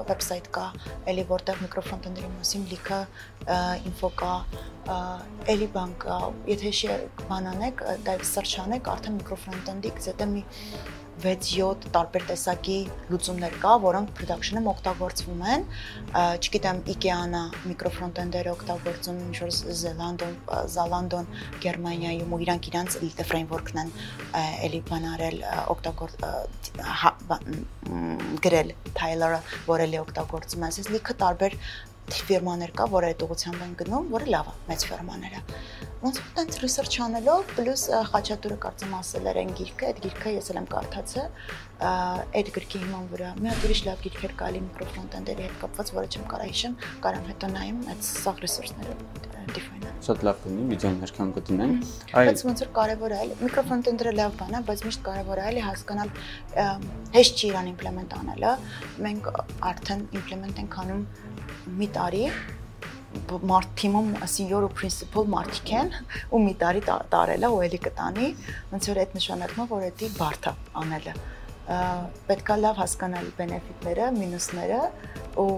վեբսայթ կա, էլի որտեղ microfrontend-երի մասին լիքը ինֆո կա, էլի բան կա, եթե բանան անեք, դա search անեք, արդեն միկրոֆրոնտենդի գտե մի 6-7 տարբեր տեսակի լուծումներ կա, որոնք production-ում օգտագործվում են։ Չգիտեմ, IKEA-նա միկրոֆրոնտենդեր օգտագործում ինչ որ Զելանդոն, Զալանդոն, Գերմանիայում ու իրանք իրանց լիքը framework-ն են էլի բանարել օգտագործ հա, գրել Tyler-ը, որ էլի օգտագործում են։ Այսինքն լիքը տարբեր ֆիրմաներ կա, որ այդ ուղղությամբ են գնում, որը լավ է, մեծ ֆիրմաները։ Ոնց որ տենց research անելով, պլյուս Խաչատուրը կարծեմ ասել էր այն գիրքը, այդ գիրքը ես էլ եմ կարդացել, այդ գրքի հիման վրա։ Մի հատ ուրիշ լավ գիրք էր կալի միկրոֆրոնտենդերի հետ կապված, որը չեմ կարա հիշեմ, կարամ հետո նայեմ այդ սաղ resource-ները define-ը։ Շատ լավ կլինի վիդեոներ կամ կդնեն։ Այ բայց ոնց որ կարևոր է, միկրոֆրոնտենդերը լավ բան է, բայց միշտ կարևոր է հասկանալ հեշտ չի իրան իմպլեմենտ անելը։ Մենք արդեն իմպլեմենտ ենք անում մի տարի մարդ թիմում CEO-ը principal մարդիկ են ու մի տարի տարել է ու էլի կտանի ոնց որ այդ նշանակում է որ դա բարդ է անելը պետքա լավ հասկանալ բենեֆիտները, մինուսները ու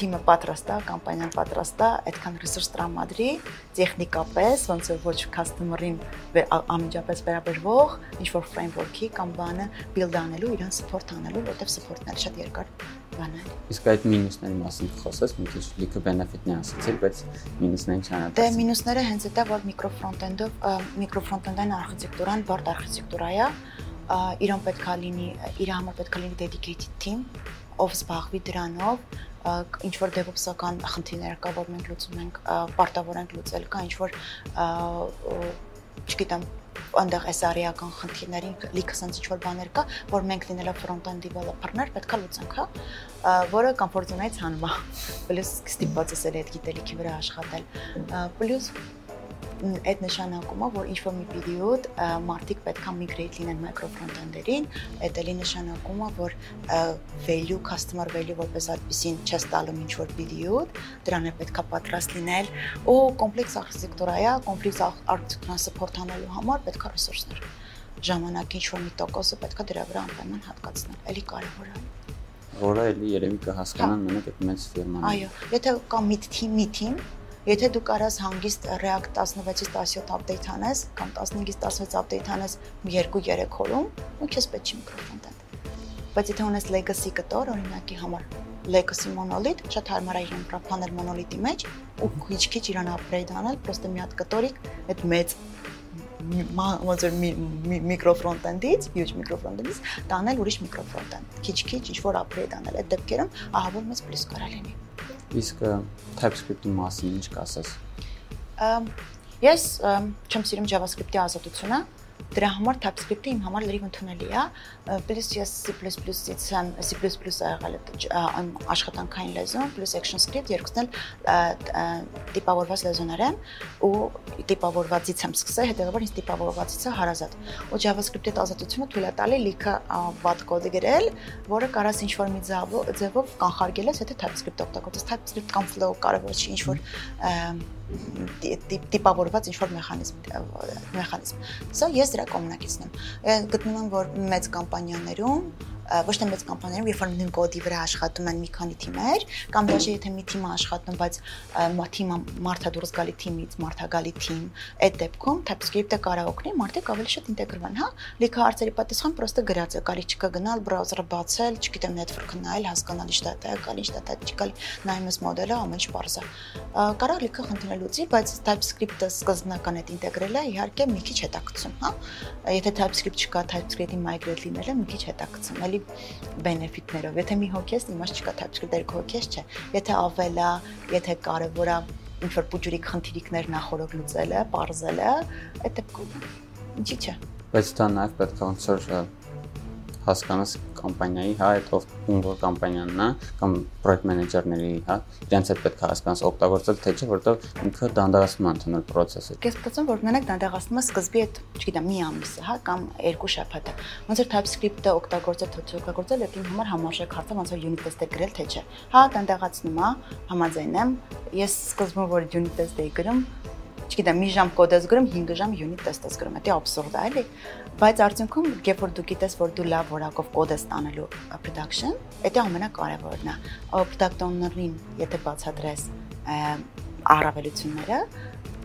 թիմը պատրաստ է, կամպանիան պատրաստ է, այդքան ռեսուրս տրամադրի, տեխնիկապես, ոնց որ ոչ customer-ին անմիջապես վերաբերվող ինչ որ framework-ի կամ բանը build անելու, իրան support անելու, որտեղ support-ն էլ շատ երկար բան է։ Իսկ այդ մինուսների մասին խոսես, մի քիչ լիքը benefit-ն ասացիր, բայց մինուսներին չանա։ Դե մինուսները հենց դա որ միկրո ֆրոնտենդով միկրո ֆրոնտենդային արխիտեկտուրան բարդ արխիտեկտուրա է, իրոն պետքա լինի, իր համար պետքա լինի dedicated team, ով զբաղվի դրանով, ինչ որ DevOps-ական խնդիրներ կա, որ մենք լուծում ենք, պարտավոր ենք լուծել, կա ինչ որ չգիտեմ, այնտեղ SRE-ական խնդիրներին լիքը sense ինչ որ բաներ կա, որ մենք լինելով front-end developer-ներ պետքա լուծենք, հա, որը comfort zone-ից հանում է։ Պլյուս ստիպված ես էլ այդ գիտելիքի վրա աշխատել։ Պլյուս այդ նշանակում է, որ ինչ որ մի պերիոդ մարդիկ պետքա միգրեյտ լինեն մայկրո ֆրոնտենդերին, այդ էլի նշանակում է, որ value customer value որպես այդպեսին չես տալում ինչ որ պերիոդ, դրան է պետքա պատրաստ լինել, ու կոմպլեքս արխիտեկտուրա է, կոմպլեքս արխիտեկտուրան անելու համար պետքա ռեսուրսներ ժամանակի ինչ որ մի տոկոսը պետքա դրա վրա անպայման հատկացնել։ Էլի կարևոր է որը էլի երևի կհասկանան մենակ այդ մեծ ֆիրման։ Այո, եթե կա մի թիմ, մի թիմ, Եթե դու կարաս հանգիստ React 16-ից 17 update անես կամ 15-ից 16 update անես 2-3 օրում, ու քեզ պետք չի միկրոֆոնտենտ։ Բայց եթե ունես legacy կտոր, օրինակի համար legacy monolith, շատ հարմար է իրեն պրոփանել monolith-ի մեջ ու քիչ-քիչ իրան upgrade անել, պրոստը մի հատ կտորիկ այդ մեծ ոնց որ միկրոֆրոնտենդից, huge միկրոֆրոնտենդից տանել ուրիշ միկրոֆրոնտենդ։ Քիչ-քիչ ինչ որ upgrade անել այդ դեպքերում, ահա որ մեծ պլյուս կարա լինի։ Իսկ TypeScript-ի մասին ինչ կասես։ Ես չեմ սիրում JavaScript-ի ազատությունը, Դրա համար TypeScript-ը իմ համար լրիվ ընդունելի է։ Պլյուս ես C++-ից եմ C++-ը եղել է աշխատանքային լեզուն, պլյուս ActionScript երկուսն էլ տիպավորված լեզուներ են ու տիպավորվածից եմ սկսել, հետեւաբար ինձ տիպավորվածիցը հարազատ։ Ու JavaScript-ի ազատությունը թույլ է տալի լիքը վատ կոդ գրել, որը կարաս ինչ-որ մի ձևով կանխարգել ես, եթե TypeScript օգտագործես, TypeScript կամ Flow կարևոր չի ինչ-որ տիպավորված ինչ-որ մեխանիզմ մեխանիզմ։ Սա ես դրա կողմնակիցն եմ։ Գտնում եմ, որ մեծ կամպանիաներում ոչ թե մեծ կամպանիաներում, երբ որ նույն կոդի վրա աշխատում են մի քանի թիմեր, կամ դաժե եթե մի թիմը աշխատում, բայց թիմը մարդա դուրս գալի թիմից, մարդա գալի թիմ, այդ դեպքում TypeScript-ը կարող օգնի մարդիկ ավելի շատ ինտեգրվեն, հա։ Լիքը հարցերի պատասխան պրոստը գրած է, կարի չկա գնալ բրաուզերը բացել, չգիտեմ network-ը նայել, հասկանալ ինչ դատա է, գալի ինչ դատա չկա, նայում ես մոդելը, ամեն ինչ բարձա։ Կարող լիքը խնդիրներ լուծի, բայց TypeScript-ը սկզբնական այդ ինտեգրելը իհարկե մի քիչ հետաքրքրում, հա։ Եթե TypeScript չկա, TypeScript-ի migrate լինելը մի քիչ հետաքրքրում, էլի բենեֆիտներով։ Եթե մի հոգի ես, իմաստ չկա TypeScript երկու հոգի ես, չէ։ Եթե ավել է, եթե կարևոր է ինչ որ փոճուրիկ խնդիրիկներ նախորդ լուծելը, parzելը, այդ դեպքում ինչի՞ չէ։ Բայց դա նաև պետք է ոնց որ հասկանաս կամպանիայի, հա, այդ ով ում որ կամպանիանն է կամ պրոյեկտ մենեջերների, հա, իրենց հետ պետք է հասկանաս օգտագործել թե չէ, որովհետև ինքը դանդաղացում է ընդունել process-ը։ Ես մտածում որ մենակ դանդաղացումը սկզբի այդ, չգիտեմ, մի ամիսը, հա, կամ երկու շաբաթը։ Ոնց որ TypeScript-ը օգտագործել, թե օգտագործել, այդ իմ համար համարժեք հարց է, ոնց որ unit test-ը գրել, թե չէ։ Հա, դանդաղացնում է, համաձայն եմ։ Ես սկզբում որ unit test էի գրում, չգիտեմ, մի ժամ կոդ ես գրում, 5 ժամ unit test ես գրում, դա абսուրդ է, էլի։ Բայց արդյունքում, երբ որ դու գիտես, որ դու լավ որակով կոդ ես տանելու production, դա ամենակարևորն է։ Product owner-ին, եթե բացատրես առավելությունները,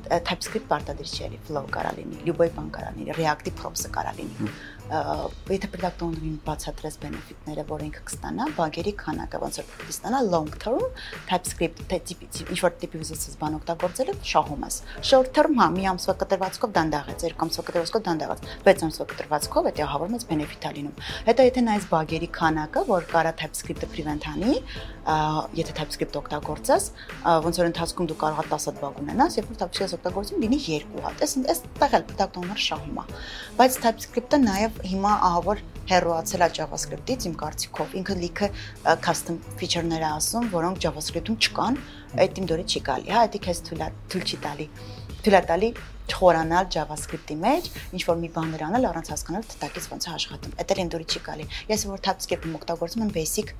TypeScript պարտադիր էլի, Flow կարա լինի, Luboi բան կարա լինի, React-ի props-ը կարա լինի եթե owner-ին բացատրես benefit-ները, որ ինքը կստանա, բագերի քանակը ոնց որ կստանա long term TypeScript տիպի ինչ որ տիպի վիզուցից բան օգտագործելը շահում ես։ Short term հա մի ամսվա կտրվածքով դանդաղեց, երկու ամսվա կտրվածքով դանդաղեց, 6 ամսվա կտրվածքով դա հավոր մեծ benefit-ա լինում։ Հետո եթե նայես բագերի քանակը, որ կարա TypeScript-ը prevent անի, եթե TypeScript օգտագործես, ոնց որ ընթացքում դու կարող ես 10 հատ բаг ունենաս, երբ որ TypeScript օգտագործում լինի 2 հատ։ Այս այս տեղ էլ owner շահում է։ Բայց TypeScript-ը նաև հիմա ահավոր հերոացել է JavaScript-ից իմ կարծիքով։ Ինքը լիքը custom feature-ներ է ասում, որոնք JavaScript-ում չկան, այդ իմ դորի չի գալի, հա, դա քեզ թույլ թույլ չի տալի։ Թույլ է տալի չխորանալ JavaScript-ի մեջ, ինչ որ մի բաներ անել առանց հասկանալ թե տակից ոնց է աշխատում։ Էդ էլ ինդուրի չի գալի։ Ես որ TypeScript-ում օգտագործում եմ basic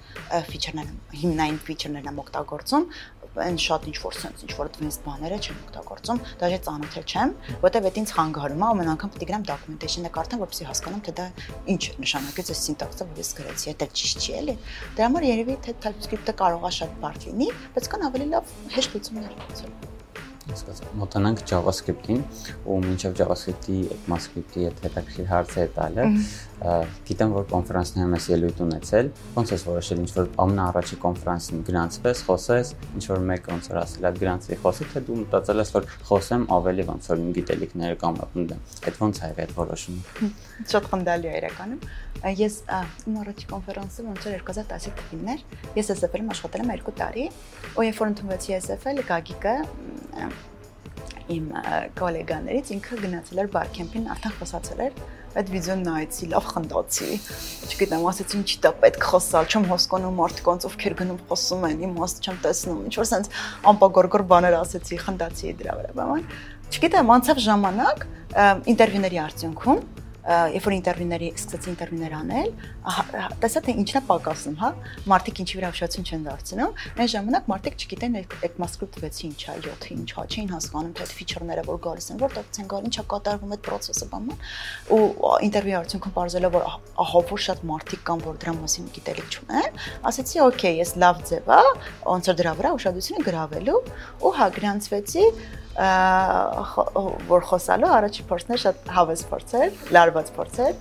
feature-ներն, հիմնային feature-ներն եմ օգտագործում, այն շատ ինչ որ sense, ինչ որ advanced բաները չեմ օգտագործում, դաժե ծանոթ չեմ, որտեվ այդ ինձ խանգարում է, ամեն անգամ պետք է գրեմ documentation-ը կարդամ, որպեսզի հասկանամ թե դա ինչ նշանակեց այս syntax-ը, որ ես գրեցի, դա ճիշտ չի էլի։ Դրա համար երևի թե TypeScript-ը կարող է շատ բարդ լինի, բայց կան ավելի լավ հեշտ լուծումներ հասկացա։ Մոտենանք JavaScript-ին, ու մինչև JavaScript-ի ECMAScript-ի հետ հետաքրքիր հարց է տալը, գիտեմ, որ կոնֆերանսներում ես ելույթ ունեցել, ոնց ես որոշել ինչ որ ամենաառաջի կոնֆերանսին գրանցվես, խոսես, ինչ որ մեկ ոնց որ ասել, այդ գրանցի խոսի, թե դու մտածել ես, որ խոսեմ ավելի ոնց որ իմ գիտելիքները կամ ապնդեմ։ Այդ ոնց է այդ որոշումը։ Շատ խնդալի է իրականում։ Ես իմ առաջի կոնֆերանսը ոնց որ 2010 թվականին էր, ես SFL-ում աշխատել եմ 2 տարի, ու երբ որ ընդունվեցի SFL, Գագիկը իմ գոլեգաներից ինքը գնացել էր բարքեմփին, արդեն խոսացել էր այդ վիդեոն նայեցի, լավ խնդացի։ Չգիտեմ, ասեցի ինչի՞ դա պետք խոսալ, չեմ հոսկոնում մարդիկ ոնց ովքեր գնում խոսում են, իմաստ չեմ տեսնում։ Ինչ որ sense անպագորգոր բաներ ասեցի, խնդացի դրա վրա, բան։ Չգիտեմ, անցավ ժամանակ ինտերվյուների արդյունքում երբ որ ինտերվյուների սկսեցի ինտերվյուներ անել, տեսա թե ինչն է պակասում, հա, մարդիկ ինչի վրա ուշադրություն չեն դարձնում, այն ժամանակ մարդիկ չգիտեն այդ մասկրիպտ 6-ի ինչա, 7-ի ինչա, չէին հասկանում թե այդ ֆիչերները որ գալիս են, որտեղից են գալի, ինչա կատարվում այդ process-ը բանը, ու ինտերվյուի արդյունքում բարձելով որ ահա որ շատ մարդիկ կան, որ դրա մասին գիտելիք չունեն, ասեցի, օքեյ, ես լավ ձև, հա, ոնց որ դրա վրա ուշադրությունը գրավելու ու հա գրանցվեցի որ խոսալու առաջի փորձն է շատ հավես փորձեր, լարված փորձեր,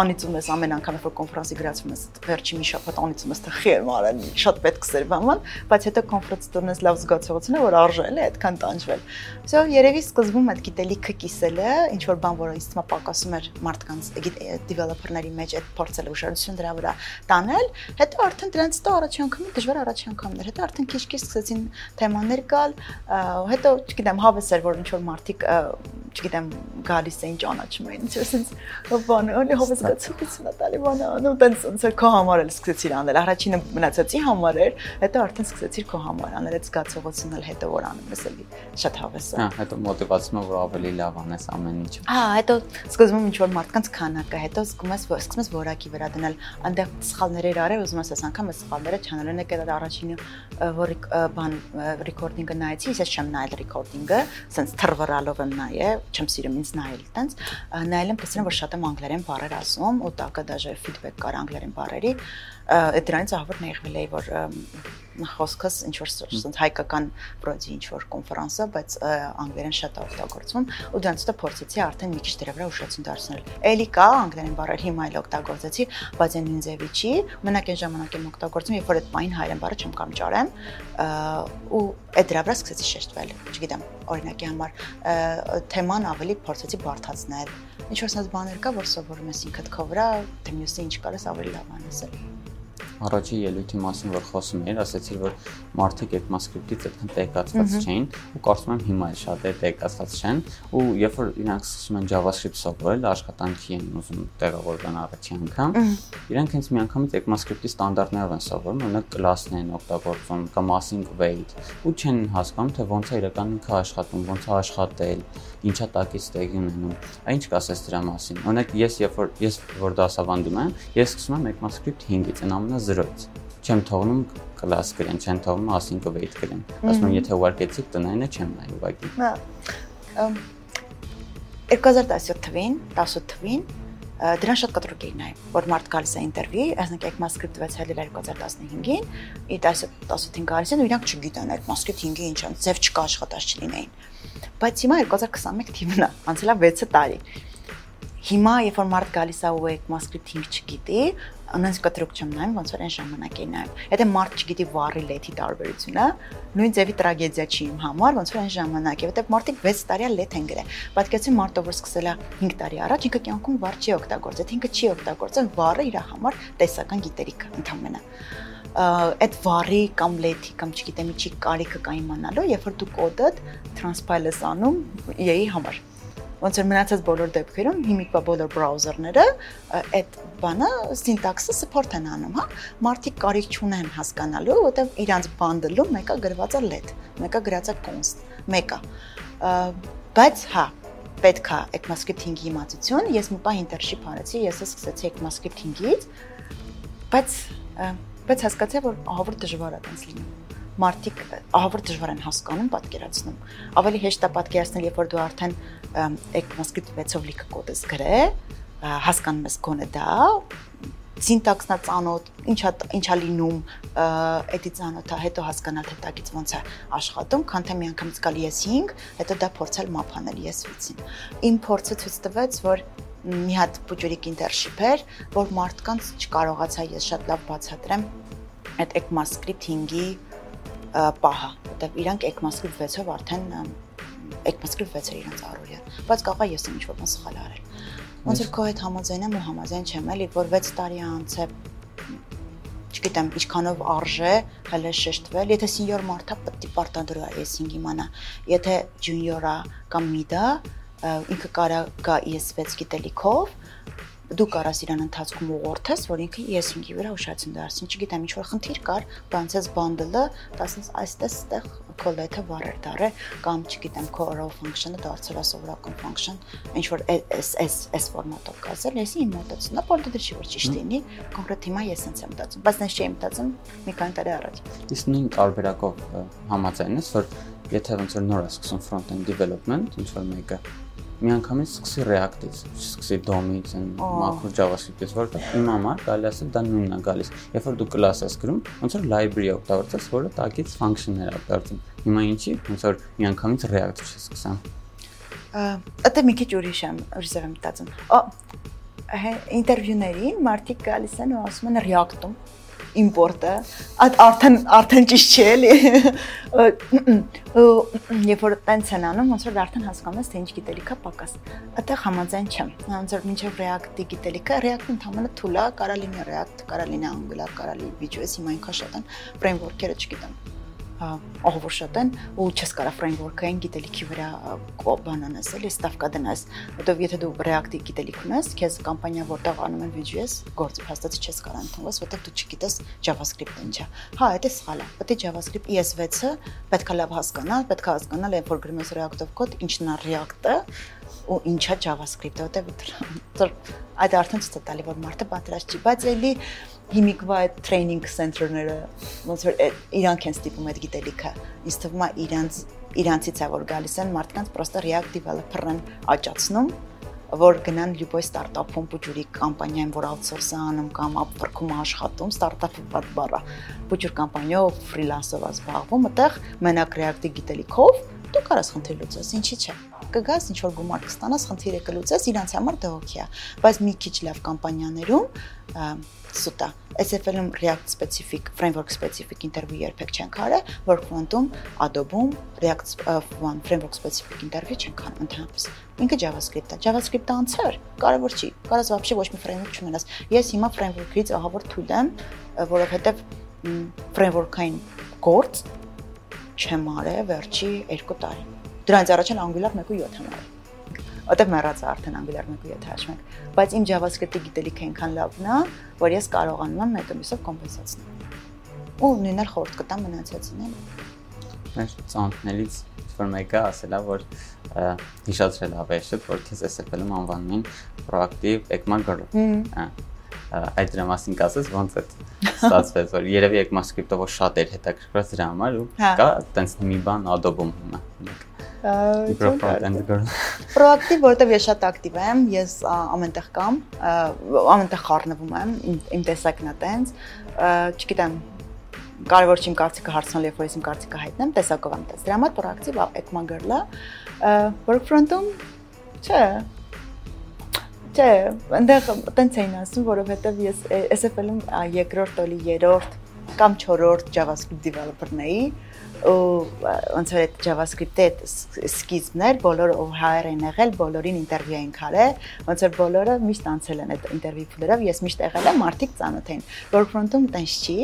անիծում ես ամեն անգամ որ կոնֆերանսի գրացում ես վերջի մի շաբաթ անիծում ես թե խի եմ արել, շատ պետք էր բաման, բայց հետո կոնֆերանսը դուրնես լավ զգացողություն է, որ արժել է այդքան տանջվել։ Всё, երևի սկզբում այդ գիտելիքը կիսելը, ինչ որ բան, որը ինձ թվում է պակասում էր մարդկանց դիվելոպերների մեջ այդ փորձել ուշադրություն դրա վրա տանել, հետո արդեն դրանց հետո առաջի անգամը դժվար առաջի անգամներ, հետո արդեն քիչ-քիչ սկսեցին թեմաներ գալ, հետո չգիտեմ, հավես էր, որ ինչ որ մարդիկ, չգիտեմ, գալիս էին ճանաչում էին, ինչ ասենց բանը, օլի հավես գացողություն է տալի բանը, ու տենց ոնց էր քո համար էլ սկսեցիր անել։ Առաջինը մնացածի համար էր, հետո արդեն սկսեցիր քո համար անել այդ զգացողությունն էլ հետո որ անում ես էլի շատ հավես է։ Հա, հետո մոտիվացումը որ ավելի լավ անես ամեն ինչը։ Հա, հետո սկզբում ինչ որ մարդկանց քանակը, հետո սկսում ես սկսում ես որակի վրա դնել, այնտեղ սխալներ էր արել, ուզում ես անգամ այս սխալները նեք այդ առաջինը որ բան ռեկորդինգը նայեցի, ես չեմ նայել ռեկորդ ռեկորդինգը, ասենց թռվռալով եմ նայել, չեմ սիրում ինձ նայել տենց, նայել եմ տեսնում որ շատ եմ անգլերեն բառեր ասում, ու տակը դաժե ֆիդբեք կար անգլերեն բառերի, դրանից ահավոր նեղվել էի որ խոսքս ինչ որ ասենց հայկական բրոդի ինչ որ կոնֆերանսը, բայց անգլերեն շատ օգտագործվում ու դրանից հետո փորձեցի արդեն մի քիչ դրա վրա ուշադրություն դարձնել։ Էլի կա անգլերեն բառեր հիմա էլ օգտագործեցի, բայց այն ինձևի չի, մենակ այն ժամանակ եմ օգտագործում, երբ որ այդ մայն հայերեն բառը չեմ կարող ճարեմ, ու այդ դրա վրա սկսեցի շեշտվել։ Չգիտեմ, օրինակի համար թեման ավելի փորձեցի բարթացնել։ Ինչ որ sense բաներ կա, որ սովորում ես ինքդ քո վրա, թե մյուսը ինչ կարես ավելի լավ անես առաջի ելույթի մասին որ խոսում էիր, ասացիր որ մարդիկ այդ մասկրիպտից այդքան տեղեկացված չէին ու կարծում եմ հիմա էլ շատ է տեղեկացված չեն ու երբ որ իրանք սկսում են JavaScript սովորել, աշխատանքի են ուզում տեղավորվեն առաջի անգամ, իրանք հենց միանգամից ECMAScript-ի ստանդարտներով են սովորում, օրինակ class-ն են օգտագործում կամ async wait ու չեն հասկանում թե ոնց է իրականում ինքը աշխատում, ոնց է աշխատել, ինչա տակից տեղի ունենում։ Ինչ կասես դրա մասին։ Օրինակ ես երբ որ ես որ դասավանդում եմ, ես սկսում եմ ECMAScript 5-ից, այն ամենա 0-ից չեմ թողնում կլաս գրեն, չեմ թողնում async wait գրեն։ Ասում եմ, եթե ուղարկեցիք տնայինը չեմ նայ ուղակի։ Հա։ 2017 թվին, 18 թվին դրան շատ կտրուկ էի նայում, որ մարդ գալիս է ինտերվյուի, այսինքն ECMAScript 6 հելել 2015-ին, ի 10-18-ին գալիս են ու իրանք չգիտեն այդ 5-ի ինչ է, ձև չկա աշխատած չլինեին։ Բայց հիմա 2021 թիվն է, անցել է 6 տարի։ Հիմա երբ որ մարդ գալիս է ու ECMAScript 5 չգիտի, անոնց կտրուկ չեմ նայում, ոնց որ այն ժամանակ էի նայում։ Եթե մարդ չգիտի վառի լեթի տարբերությունը, նույն ձևի տրագեդիա չի իմ համար, ոնց որ այն ժամանակ է, որտեղ մարդիկ 6 տարի լեթ են գրել։ Պատկերացրու մարդը որ սկսել է 5 տարի առաջ, ինքը կյանքում վառ չի օգտագործել, ինքը չի օգտագործել վառը իր համար տեսական գիտելիք ընդհանրապես այդ վառի կամ լեթի կամ չգիտեմ ինչի կարիքը կա իմանալու, երբ որ դու կոդդ transpile-ս անում EA համար ոնց որ մնացած բոլոր դեպքերում հիմիկվա բոլոր բրաուզերները այդ բանը սինտաքսը support են անում, հա։ Մարդիկ կարիք չունեն հասկանալու, որովհետև իրանց bundle-ում մեկը գրված է let, մեկը գրած է const, մեկը։ Բայց հա, պետք է ECMAScript 5-ի իմացություն, ես մի պահ internship արեցի, ես սկսեցի ECMAScript 5-ից, բայց բայց հասկացա, որ ահավոր դժվար է տենց լինում մարդիկ ահավոր դժվար են հասկանում, պատկերացնում։ Ավելի հեշտ է պատկերացնել, երբ որ դու արդեն ECMAScript 6-ով լիքը կոդ ես գրել, հասկանում ես գոնե դա, սինտաքսնա ծանոթ, ինչա ինչա լինում, էդի ծանոթա, հետո հասկանալ թե տակից ոնց է աշխատում, քան թե միանգամից գալ ես 5, հետո դա փորձել մափանել ես 6-ին։ Իմ փորձը ցույց տվեց, որ մի հատ բուջուրիկ ինտերշիփ էր, որ մարդկանց չկարողացա ես շատ լավ բացատրեմ այդ ECMAScript 5-ի պահը, որտեղ իրանք ECMAScript 6-ով արդեն ECMAScript 6-ը իրանք առօրյա, բայց կարող է ես ինչ-որ բան սխալ արել Ոնց որ քո հետ համաձայն եմ ու համաձայն չեմ, էլի, որ 6 տարի անց է չգիտեմ, ինչքանով արժե հələ շեշտվել, եթե սենյոր մարդա պետք է պարտադրի այս 5 իմանա։ Եթե ջունիորա կամ միդա, ինքը կարա գա ES6 գիտելիքով, դու կարաս իրան ընթացքում ուղղորդես, որ ինքը ES5-ի վրա ուշադրություն դարձնի։ Չգիտեմ, ինչ որ խնդիր կար, բանցես բանդլը, դասես այստեղ ստեղ collate-ը վառեր դարը կամ չգիտեմ, քո row function-ը դարձել է սովորական function, ինչ որ այս այս այս ֆորմատով կազել, էսի իմ մոտեցումն է, բոլորը դրի որ ճիշտ լինի, կոնկրետ հիմա ես ինձ եմ մտածում, բայց նենց չէի մտածում մի քանի տարի առաջ։ Իսկ նույն տարբերակով համաձայն ես, որ եթե ոնց որ նոր է սկսում front-end development, ինչ որ մեկը միանգամից սկսի React-ից, սկսի DOM-ից, macro JavaScript-ից, որովհետև իմ համար կարելի ասել դա նույնն է գալիս։ Երբ որ դու class ես գրում, ոնց որ library օգտագործես, որը տակից function-ներ դարձում։ Հիմա ինչի, ոնց որ միանգամից React չի սկսեմ։ Ըտե մի քիչ ուրիշ եմ, ուրիշ եմ մտածում։ Ո ինտերվյուներին մարդիկ գալիս են ու ասում են React-ում իմպորտը, արդեն արդեն ճիշտ չէ էլի։ Երբ որ տենց են անում, ոնց որ արդեն հասկանում ես, թե ինչ գիտելիքա պակաս։ Այդտեղ համաձայն չեմ։ Ոնց որ մինչև React-ի գիտելիքը, React-ը ընդհանրապես թուլ է, կարա լինի React, կարա լինի Angular, կարա լինի Vue.js, հիմա ինքա շատ են ֆրեյմվորքերը չգիտեմ ահավոր շատ են ու չես կարա ֆրեյմվորքային գիտելիքի վրա բանանես, էլի ստավկա դնաս։ Որտեվ եթե դու React-ի գիտելիք ունես, քեզ կամպանիա որտեղ անում են Vue.js, գործի հաստատ չես կարա ընդունես, որտեղ դու չգիտես JavaScript-ը ինչա։ Հա, դա սխալ է։ Պետք է JavaScript ES6-ը պետքա լավ հասկանալ, պետքա հասկանալ, երբ որ գրում ես React-ով կոդ, ինչն է React-ը ու ինչա JavaScript-ը, որտեղ այդ արդեն ցույց է տալի, որ մարդը պատրաստ չի, բայց էլի հիմիկվա այդ training center-ները ոնց որ իրանք են ստիպում այդ գիտելիքը ինձ թվում է իրանց իրանցից է որ գալիս են մարդկանց պրոստը react developer-ն աճացնում որ գնան լյուբոյ ստարտափում բուջուրի կամպանիայում որ outsource-ը անում կամ ապվրքում աշխատում ստարտափը բադ բառա բուջուր կամպանիայով ֆրիլանսով զբաղվում այդտեղ մենակ react-ի գիտելիքով դու կարաս խնդիր լուծես ինչի՞ չէ կգաս ինչ որ գումար կստանաս խնդիրը կլուծես իրանց համար դա օքեյ է բայց մի քիչ լավ կամպանիաներում սուտա SFL-ում React specific, framework specific interview երբեք չենք արել, work front-ում, Adobe-ում React one framework specific interview չենք անում ընդհանրապես։ Ինքը JavaScript-ը, JavaScript-ը անցար, կարևոր չի։ Կարաս вообще ոչ մի framework չունենաս։ Ես հիմա framework-ից ահավոր թույլ եմ, որովհետև framework-ային գործ չեմ արել վերջի 2 տարի։ Դրանից առաջ էլ Angular 1.7 եմ արել որտեղ մեռած է արդեն Angular 1.7 հաշվենք, բայց իմ JavaScript-ի գիտելիքը այնքան լավն է, որ ես կարողանում եմ մեկը մյուսով կոմպենսացնել։ Ու նույնն էլ խորտ կտամ մնացածին Մեր ծանոթներից որ մեկը ասելա, որ հիշացրել ավեշը, որ քեզ SFL-ում անվանում են proactive ECMA girl։ Հա այդ դրա մասին կասես ոնց է ստացվեց որ երևի ECMAScript-ով շատ էր հետաքրքրած դրա համար ու հա։ կա տենց մի բան Adobe-ում հիմա Պրոակտիվ, որովհետև ես շատ ակտիվ եմ, ես ամենտեղ կամ, ամենտեղ խառնվում եմ, իմ տեսակն է տենց, չգիտեմ, կարևոր չի իմ կարծիքը հարցնել, երբ որ ես իմ կարծիքը հայտնեմ, տեսակով եմ տես։ Դրա համար պրոակտիվ Ekman Girl-ը workfront-ում չէ, Չէ, այնտեղ տենց էին ասում, որովհետև ես SFL-ում երկրորդ օլի, երրորդ կամ չորրորդ JavaScript developer-ն էի, ու ոնց որ այդ JavaScript-ի այդ սկիզբն էր, բոլոր ով հայեր են եղել, բոլորին ինտերվյու են կարել, ոնց որ բոլորը միշտ անցել են այդ ինտերվյու փուլերով, ես միշտ եղել եմ, մարդիկ ծանոթ են։ Workfront-ում տենց չի,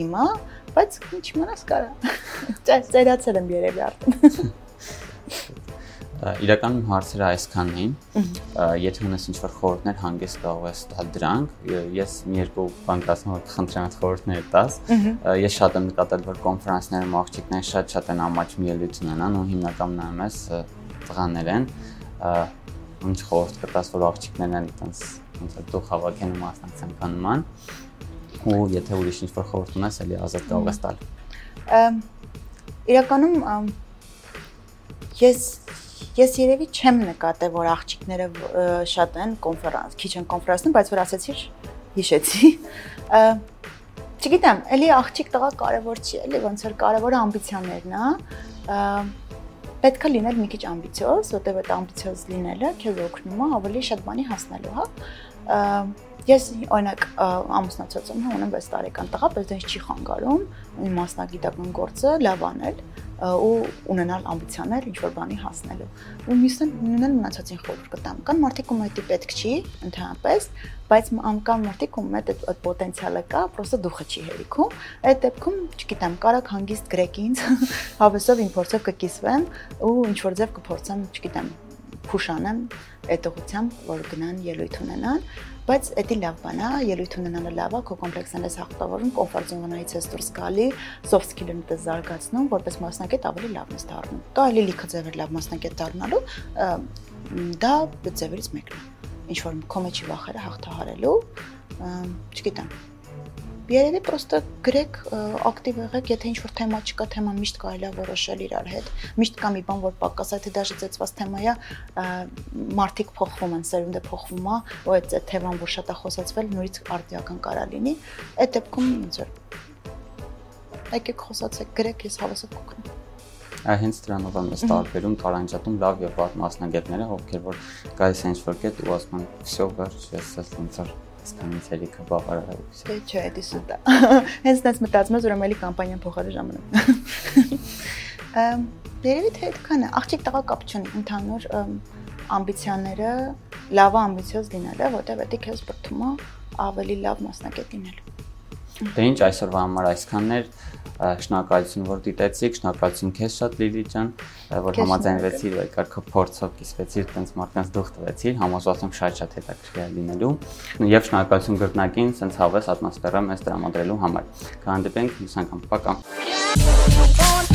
հիմա, բայց ինչ մնաս կարա։ ծերացել եմ երևի արդեն իրականում հարցերը այսքանն էին։ Եթե ունես ինչ-որ խորհուրդներ, հանգիստ կարող ես տալ դրանք։ Ես մի երկու բան կասեմ, որ խնդրեմ այդ խորհուրդները տաս։ Ես շատ եմ նկատել, որ կոնֆերանսներում աղջիկներ շատ-շատ են ամաչում ելույթ ունենան ու հիմնականում նայում ես տղաներ են ինչ խորհուրդ կտաս, որ աղջիկներն են այտենց ոնց է դու հավաքեն ու մասնակցեն կանման ու եթե ուրիշ ինչ-որ խորհուրդ ունես, էլի ազատ կարող ես տալ։ Իրականում ես ես երևի չեմ նկատել, որ աղջիկները շատ են կոնֆերանս, քիչ են կոնֆերանսում, բայց որ ասեցիր, հիշեցի։ Չգիտեմ, էլի աղջիկ տղա կարևոր չի, էլի ոնց որ կարևորը ամբիցիաներն է պետքա լինել մի քիչ ամբիցիոզ, որտեղ այդ ամբիցիոզ լինելը քեզ օգնում է ավելի շատ բանի հասնելու, հա։ Ես օրինակ ամուսնացած եմ, հա, ունեմ 6 տարեկան տղա, բայց դա չի խանգարում իմ մասնագիտական գործը լավ անել ու ունենալ ամբիցիաներ ինչ որ բանի հասնելու։ Ու մյուսն նույնն մնացածին խորհուրդ կտամ։ Կան մարդիկ, ում դա պետք չի ընդհանրապես, բայց անկան մարդիկ, ում այդ այդ պոտենցիալը կա, պրոստը դուխը չի հերիքում։ Այդ դեպքում, չգիտեմ, կարակ հանգիստ գրեք ինձ, հավեսով իմ փորձով կկիսվեմ ու ինչ որ ձև կփորձեմ, չգիտեմ, փուշանեմ այդ ուղությամբ, որ գնան ելույթ ունենան, բայց դա լավ բան է, ելույթ ունենալը լավ է, քո կոմպլեքսն ես հաղթավորում, կոմֆորտ զոնայից ես դուրս գալի, soft skill-ն դες զարգացնում, որպես մասնակետ ավելի լավն ես դառնում։ Կա էլի լիքը ձևեր լավ մասնակետ դառնալու, դա ձևերից մեկն է։ Ինչ որ քո մեջի վախերը հաղթահարելու, չգիտեմ, Երևի պրոստը գրեք, ակտիվ եղեք, եթե ինչ-որ թեմա չկա, թեման միշտ կարելի է որոշել իրար հետ։ Միշտ կա մի բան, որ պակաս, եթե դաժե ծեծված թեմա է, մարդիկ փոխվում են, սերունդը փոխվում է, ու այդ թեման, որ շատ է խոսացվել, նորից արդիական կարա լինի։ Այդ դեպքում ոնց որ եկեք խոսացեք, գրեք, ես հավասար կօգնեմ հենց դրանով եմ ես տարբերում տարանջատում լավ եւ վատ մասնագետները, ովքեր որ գայս ինչ որ կետ ու ասում են, «Всё, վերջ, ես ես ոնց էլի կբավարար է։ Դե չէ, դա սուտ է։ Հենց դες մտածում ես, ուրեմն էլի կամպանիան փոխարի ժամանակ։ Ամ երևի թե այդքան է։ Աղջիկ տղա կապ չունի, ընդհանուր ամբիցիաները լավ ամբիցիոզ լինելը, որտեղ դա քեզ բրթում է ավելի լավ մասնակետ լինելու։ Դե ինչ այսօրվա համար այսքաններ շնորհակալություն որ դիտեցիք, շնորհակալություն քեզ շատ Լիլի ջան, որ համաձայնվեցիր եկար քո փորձով կիսվեցիր, տենց մարդկանց դուխ տվեցիր, համոզված եմ շատ-շատ հետաքրքիր լինելու։ Եվ շնորհակալություն գրկնակին, սենց հավես ատմոսֆերա մեզ տրամադրելու համար։ Կհանդիպենք մյուս անգամ։ Պակա։